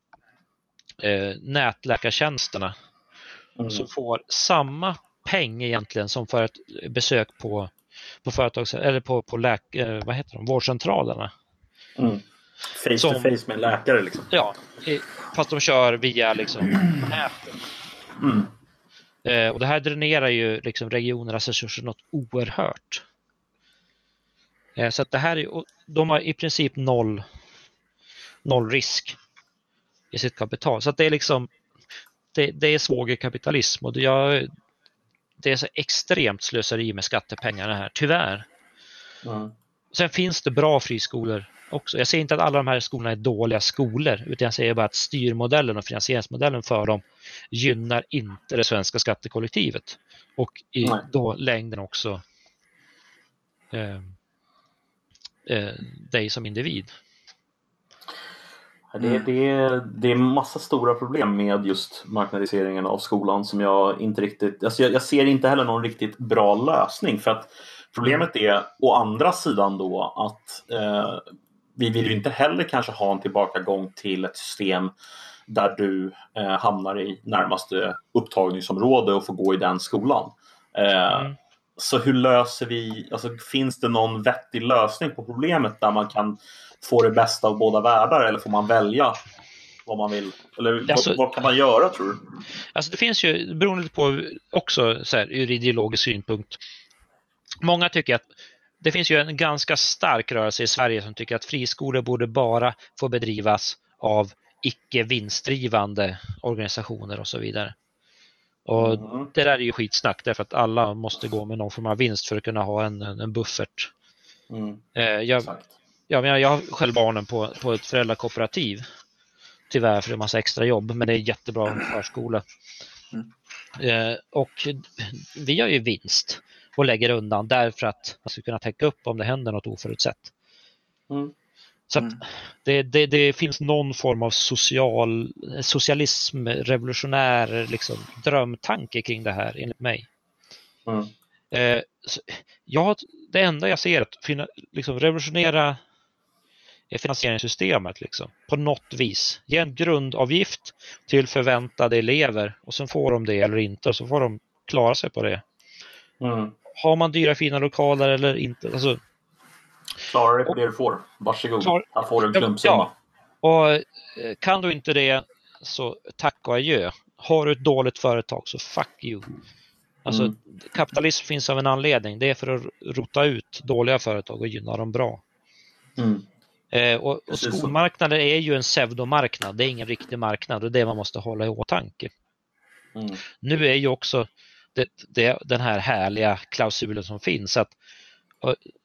eh, nätläkartjänsterna mm. som får samma peng egentligen som för ett besök på, på, företags, eller på, på läk, eh, vad heter de, vårdcentralerna. Mm. Face som, to face med en läkare liksom. Ja, fast de kör via liksom nätet. Mm. Eh, och det här dränerar ju liksom regionernas resurser något oerhört. Eh, så att det här är, de har i princip noll, noll risk i sitt kapital. Så att det är liksom det, det är svågerkapitalism och det, jag, det är så extremt slöseri med skattepengarna här, tyvärr. Mm. Sen finns det bra friskolor också. Jag säger inte att alla de här skolorna är dåliga skolor, utan jag säger bara att styrmodellen och finansieringsmodellen för dem gynnar inte det svenska skattekollektivet och i Nej. då längden också eh, eh, dig som individ. Det, det, är, det är massa stora problem med just marknadiseringen av skolan som jag inte riktigt, alltså jag, jag ser inte heller någon riktigt bra lösning för att problemet är å andra sidan då att eh, vi vill ju inte heller kanske ha en tillbakagång till ett system där du eh, hamnar i närmaste upptagningsområde och får gå i den skolan. Eh, mm. Så hur löser vi, alltså, finns det någon vettig lösning på problemet där man kan få det bästa av båda världar eller får man välja vad man vill? Eller alltså, vad, vad, kan man göra tror du? Alltså det finns ju, beroende på också så här, ur ideologisk synpunkt, många tycker att det finns ju en ganska stark rörelse i Sverige som tycker att friskolor borde bara få bedrivas av icke vinstdrivande organisationer och så vidare. Och mm. Det där är ju skitsnack därför att alla måste gå med någon form av vinst för att kunna ha en, en buffert. Mm. Eh, jag, ja, men jag har själv barnen på, på ett föräldrakooperativ. Tyvärr för det är massa extra jobb men det är jättebra förskola. Mm. Eh, och vi har ju vinst och lägger undan därför att man ska kunna täcka upp om det händer något oförutsett. Mm. Så mm. det, det, det, finns någon form av social, socialism, revolutionär liksom, drömtanke kring det här enligt mig. Mm. Eh, ja, det enda jag ser är att finna, liksom, revolutionera finansieringssystemet liksom, på något vis. Ge en grundavgift till förväntade elever och sen får de det eller inte och så får de klara sig på det. Mm. Har man dyra fina lokaler eller inte? Alltså, Klarar på det du får. Varsågod. Klar, Här får du en klumpsumma. Ja. Och eh, kan du inte det så tack och adjö. Har du ett dåligt företag så fuck you. Alltså mm. kapitalism finns av en anledning. Det är för att rota ut dåliga företag och gynna de bra. Mm. Eh, och, och skolmarknaden är ju en pseudomarknad. Det är ingen riktig marknad och det är det man måste hålla i åtanke. Mm. Nu är ju också det, det, den här härliga klausulen som finns att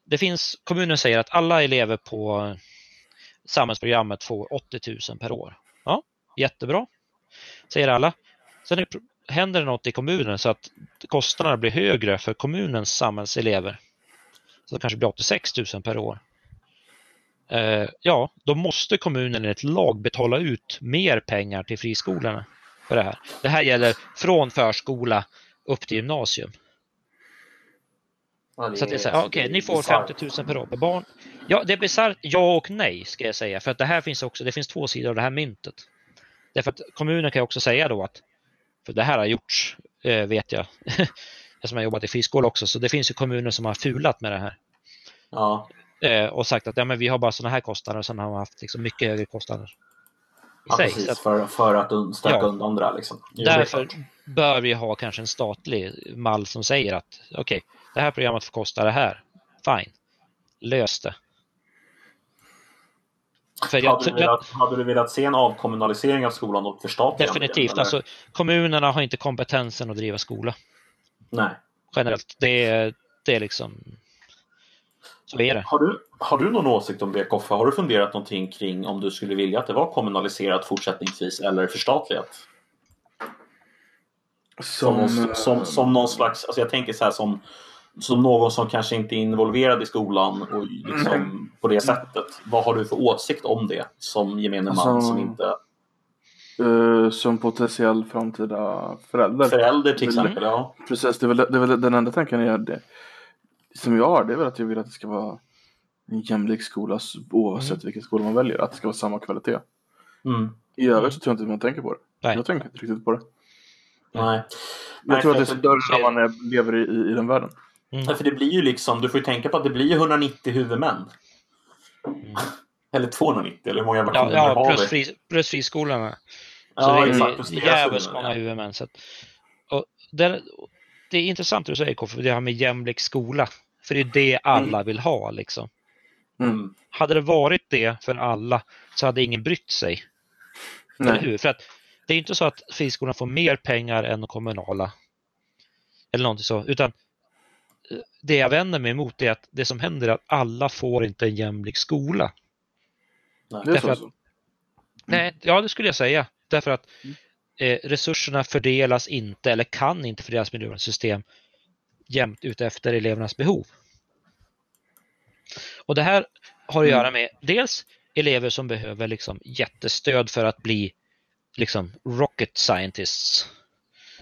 det finns, kommunen säger att alla elever på samhällsprogrammet får 80 000 per år. Ja, jättebra, säger alla. Sen händer det något i kommunen så att kostnaderna blir högre för kommunens samhällselever. Så det kanske blir 86 000 per år. Eh, ja, då måste kommunen enligt lag betala ut mer pengar till friskolorna för det här. Det här gäller från förskola upp till gymnasium. Ja, så att det är så här, okej, okay, ni får 50 000 per år per barn. Ja, det är bisarrt ja och nej ska jag säga, för att det här finns också, det finns två sidor av det här myntet. Därför att kommunen kan också säga då att, för det här har gjorts, eh, vet jag, eftersom jag jobbat i friskola också, så det finns ju kommuner som har fulat med det här. Ja. Eh, och sagt att ja, men vi har bara sådana här kostnader och sen har man haft liksom, mycket högre kostnader. Ja, sig. precis. Att För, för att stöka Ja. undan det där. Liksom. Därför bör vi ha kanske en statlig mall som säger att okej, det här programmet får kosta det här. Fine, lös det. För jag, Hade, du velat, hade du velat se en avkommunalisering av skolan och förstatligande? definitivt, eller? alltså kommunerna har inte kompetensen att driva skola Nej. generellt. Det är, det är liksom, så är det. Har du, har du någon åsikt om det, Koffe? Har du funderat någonting kring om du skulle vilja att det var kommunaliserat fortsättningsvis eller förstatligat? Som, Som, som, som, som någon slags, alltså jag tänker så här som, som någon som kanske inte är involverad i skolan och liksom på det sättet. Vad har du för åsikt om det som gemene man Alltså, som inte... eh, som potentiell framtida förälder. Förälder till Mm. exempel, ja. Precis, det är, väl, det är väl den enda tanken jag det. Som jag har, det är väl att jag vill att det ska vara en jämlik skola oavsett Mm. vilken skola man väljer. Att det ska vara samma kvalitet. Mm. I övrigt så tror jag inte man tänker på det. Nej. Jag tänker inte riktigt på det. Nej. Jag Nej, tror att det är att- större när man lever i, i, i den världen. Mm. Ja, för det blir ju liksom, du får ju tänka på att det blir 190 huvudmän. Eller 290, eller hur många Ja, ja har plus, vi? fri, plus friskolorna. Så Ja, det är jävligt många ja. huvudmän. Så att, och det, det är intressant det du säger Koffe, det här med jämlik skola. För det är det alla vill ha liksom. Mm. Hade det varit det för alla så hade ingen brytt sig. Eller Nej. hur? För att det är inte så att friskolorna får mer pengar än de kommunala. Eller någonting så. Utan det jag vänder mig emot är att det som händer är att alla får inte en jämlik skola. Det är Därför så. att- alltså. Nej, ja det skulle jag säga. Därför att eh, resurserna fördelas inte eller kan inte fördelas med nuvarande system jämnt ut efter elevernas behov. Och det här har att göra med dels elever som behöver liksom jättestöd för att bli liksom rocket scientists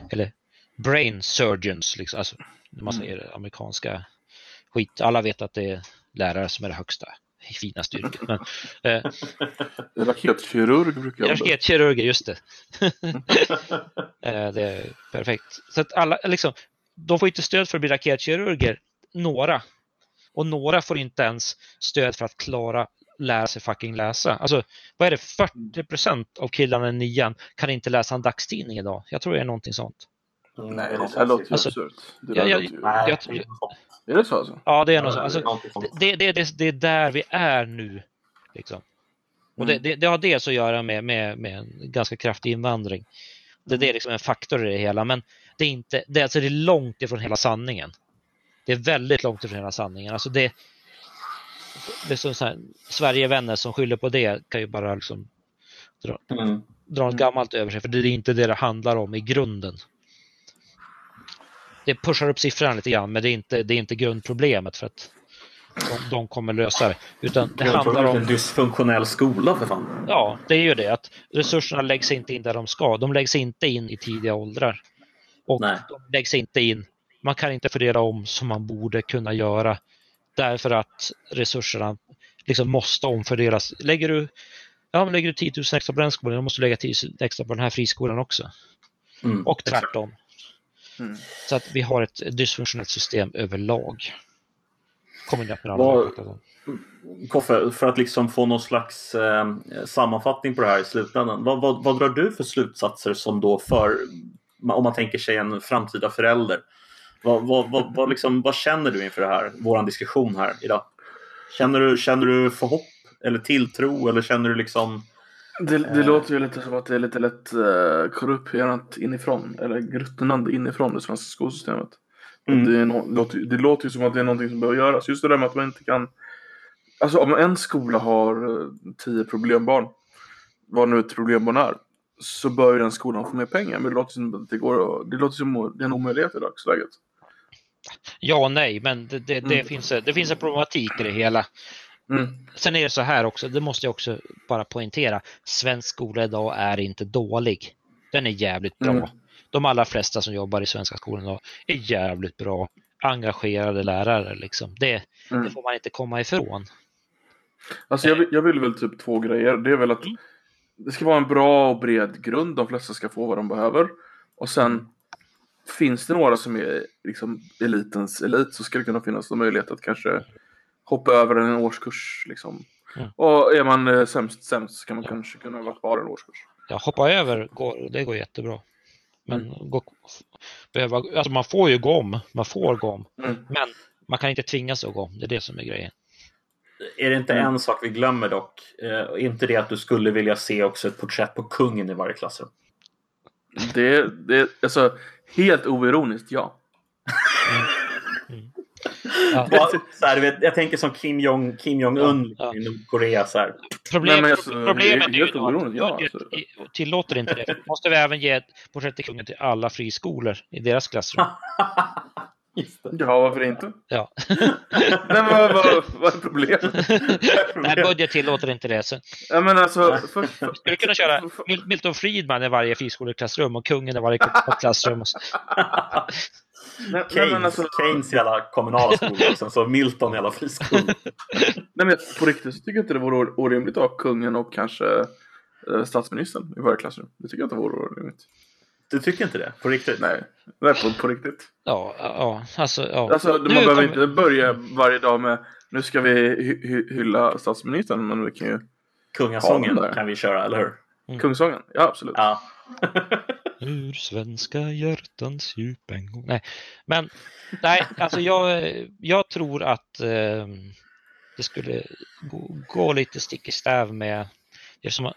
eller brain surgeons, liksom, alltså när man Mm. säger det amerikanska skit. Alla vet att det är lärare som är det högsta, finaste yrket. Men, eh, Raketkirurg brukar jag vara. Raketkirurger, just det. Eh, det är perfekt. Så att alla, liksom, de får inte stöd för att bli raketkirurger, några. Och några får inte ens stöd för att klara lära sig fucking läsa. Alltså, vad är det? 40 procent av killarna i nian kan inte läsa en dagstidning idag. Jag tror det är någonting sånt. Nej, Det här låter ju Alltså, absurt. Det ja, där ja, låter ju... Nej, Jag- det är det så alltså? Ja, det är det är Alltså, det, det, det, det är där vi är nu. Liksom. Och det, Mm. det, det har dels att göra med, med, med en ganska kraftig invandring. Det, det är liksom en faktor i det hela, men det är, inte, det, är alltså det är långt ifrån hela sanningen. Det är väldigt långt ifrån hela sanningen. Alltså det, det är som så här, Sverigevänner som skyller på det kan ju bara liksom dra, Mm. dra något gammalt över sig, för det är inte det det handlar om i grunden. Det pushar upp siffrorna lite grann, men det är inte, det är inte grundproblemet för att de, de kommer lösa det. Utan det handlar om en dysfunktionell skola för fan. Ja, det är ju det att resurserna läggs inte in där de ska. De läggs inte in i tidiga åldrar. Och Nej. de läggs inte in. Man kan inte fördela om som man borde kunna göra därför att resurserna liksom måste omfördelas. Lägger du, ja, men lägger du 10 000 extra på den skolan, då måste du lägga 10 000 extra på den här friskolan också. Mm. Och Exakt. Mm. Så att vi har ett dysfunktionellt system överlag. Andra. Koffe, för att liksom få någon slags eh, sammanfattning på det här i slutändan. Vad, vad, vad drar du för slutsatser som då för, om man tänker sig en framtida förälder? Vad, vad, vad, vad, liksom, vad känner du inför det här, vår diskussion här idag? Känner du, känner du förhopp eller tilltro eller känner du liksom Det, det Eh. låter ju lite som att det är lite lätt uh, korrumperat inifrån. Eller gruttnande inifrån det svenska skolsystemet. Mm. Det, no, låter, det låter ju som att det är någonting som behöver göras. Just det där med att man inte kan... Alltså om en skola har eh, tio problembarn, vad nu ett problembarn är, så bör ju den skolan få mer pengar. Men det låter som att det går Det låter som det är en omöjlighet i dagsläget. Ja och nej, men det, det, det, Mm. finns, det finns en problematik i det hela. Mm. Sen är det så här också, det måste jag också bara poängtera. Svensk skola idag är inte dålig. Den är jävligt bra. Mm. De allra flesta som jobbar i svenska skolan idag är jävligt bra. Engagerade lärare liksom. Det, Mm. det får man inte komma ifrån. Alltså jag, jag vill väl typ två grejer. Det är väl att det ska vara en bra och bred grund. De flesta ska få vad de behöver. Och sen finns det några som är liksom elitens elit så ska det kunna finnas en möjlighet att kanske hoppa över en årskurs. Liksom. Mm. Och är man eh, sämst sämst så kan man kanske kunna vara kvar en årskurs. Ja, hoppa över, går, det går jättebra. Men Mm. gå, behöva, alltså man får ju gå om, man får gå om. Mm. Men man kan inte tvingas att gå om, det är det som är grejen. Är det inte Mm. en sak vi glömmer dock? Eh, inte det att du skulle vilja se också ett porträtt på kungen i varje klassrum? Det, det, alltså helt oironiskt, ja. Ja. Så här, vet, jag tänker som Kim Jong, Kim Jong-Un Ja. i Nordkorea. Så här. Problem, Nej, men alltså, problemet är ju att ja, alltså. tillåter inte det. Måste vi även ge porträtt till kungen till alla friskolor i deras klassrum? Ja, varför inte? Ja. Nej, men vad, vad, vad är problemet? Nej, budget tillåter inte det. Så Ja, men alltså, för, för, skulle kunna köra Mil- Milton Friedman i varje friskoleklassrum och kungen i varje klassrum. Nej, Keynes, alltså, Keynes i alla kommunala skolor och sen så Milton i alla friskolor. nej, men på riktigt så tycker jag inte det vore orimligt att ha kungen och kanske eh, statsministern i varje klassrum. Det tycker jag inte vore orimligt. Du tycker inte det? På riktigt? Nej, nej på, på riktigt. Ja, ja, alltså, ja. Alltså, man Nu behöver kommer- inte börja varje dag med nu ska vi hy hy hylla statsministern, men vi kan ju Kungasången kan vi köra, eller hur? Mm. Kungsången, ja absolut. Ja. Ur svenska hjärtans djup en gång. Nej, men nej, alltså jag, jag tror att eh, det skulle gå, gå lite stick i stäv med det är som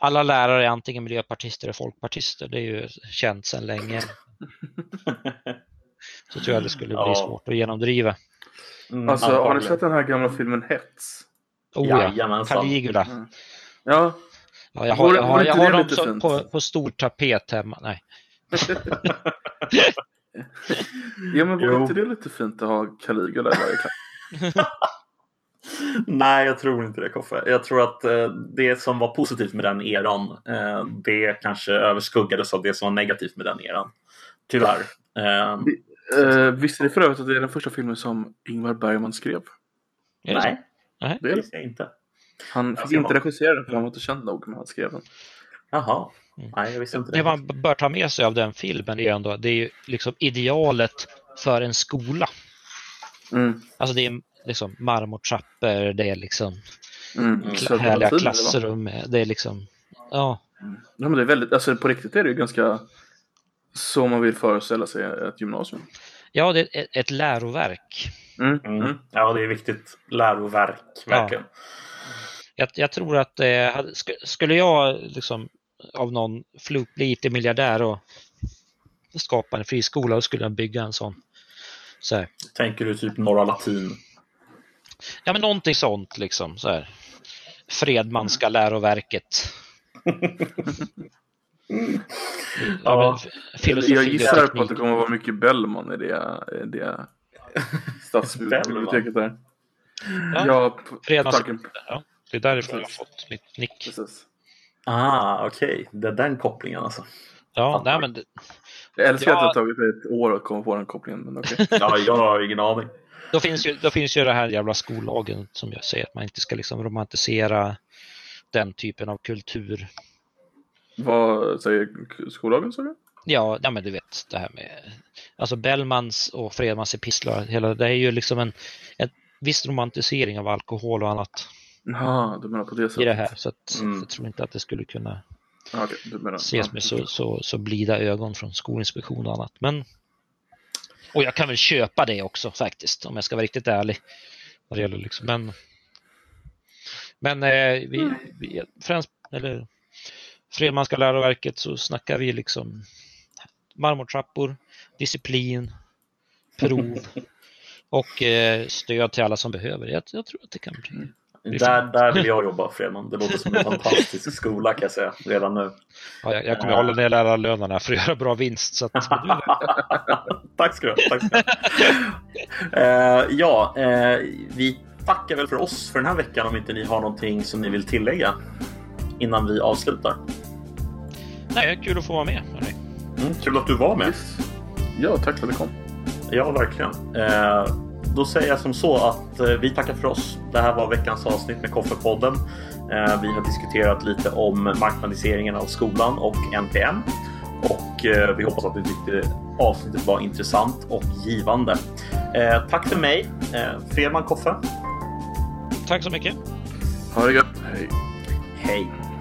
alla lärare är antingen miljöpartister eller folkpartister. Det är ju känt sedan länge. Så tror jag det skulle bli Ja. svårt att genomdriva. Mm, Alltså, har ni sett den här gamla filmen Hets? Oh ja, Jajamensan. Caligula. Ja, Ja, jag har, jag har, jag har det dem som, på, på stor tapet hemma. Nej. ja men vore inte det lite fint att ha Caligula i varje klass? Nej, jag tror inte det Koffe. Jag tror att eh, det som var positivt med den eran, eh, det kanske överskuggades av det som var negativt med den eran. Tyvärr. Eh, Uh, visste ni för övrigt att det är den första filmen som Ingmar Bergman skrev? Det nej, Nej. Det det är det. visste jag inte. Han fick inte regissera den för han var inte känd nog, men han skrev den. Jaha. Mm. Nej, jag visste inte Det det. man bör ta med sig av den filmen är ändå det är ju liksom idealet för en skola. Mm. Alltså det är liksom marmortrappor, det är liksom Mm. Mm. Så härliga det var- klassrum, det är liksom ja, Ja, men det är väldigt, alltså på riktigt är det ju ganska så man vill föreställa sig ett gymnasium. ja det är ett, läroverk. Mm. Mm. Mm. Ja, det är viktigt. Läroverk, verkligen. Jag, jag tror att eh, skulle jag liksom av någon fluk bli IT-miljardär och skapa en friskola, då skulle jag bygga en sån. Så här. Tänker du typ Norra Latin? Ja, men någonting sånt liksom. Så här. Fredmanska läroverket. Ja. Jag gissar på att det kommer att vara mycket Bellman i det, i det stadsbiblioteket där. Ja. Ja, på, på tanken. Ja, det är därifrån jag har fått mitt nick. Precis. Ah, okej. Det är den kopplingen alltså. Ja, nej, men det, Jag älskar Ja. att det har tagit ett år att komma på den kopplingen. Men okej. Ja, jag har ingen aning. då, finns ju, då finns ju det här jävla skollagen som jag säger att man inte ska liksom romantisera den typen av kultur. Vad säger skollagen? sa du? Ja, ja, men du vet det här med alltså Bellmans och Fredmans epistlar. Hela, det är ju liksom en, en viss romantisering av alkohol och annat Jaha, du menar på det i det sättet? här. Så att, Mm. jag tror inte att det skulle kunna Ja, du menar. ses med så, så, så blida ögon från Skolinspektion och annat. Men, och jag kan väl köpa det också faktiskt, om jag ska vara riktigt ärlig. Vad det gäller liksom. Men, men eh, vi, vi, främst, eller Fredmanska läroverket så snackar vi liksom marmortrappor, disciplin, prov och eh, stöd till alla som behöver. Jag, jag tror att det kan bli Där, där vill jag jobba, Fredman. Det låter som en fantastisk skola kan jag säga redan nu. Ja, jag, jag kommer hålla ner lärarlönerna för att göra bra vinst. Så att, tack ska du ha. Tack ska du ha. Eh, ja, eh, vi tackar väl för oss för den här veckan om inte ni har någonting som ni vill tillägga innan vi avslutar. nej, kul att få vara med. Mm, kul att du var med. Yes. Ja, tack för att du kom. Ja, verkligen. Då säger jag som så att eh, vi tackar för oss. Det här var veckans avsnitt med Koffepodden. Eh, vi har diskuterat lite om marknadiseringen av skolan och NPM. Och eh, vi hoppas att ni tyckte avsnittet var intressant och givande. Tack för mig, Fredman Koffe. Tack så mycket. Ha det gött. Hej. Hej!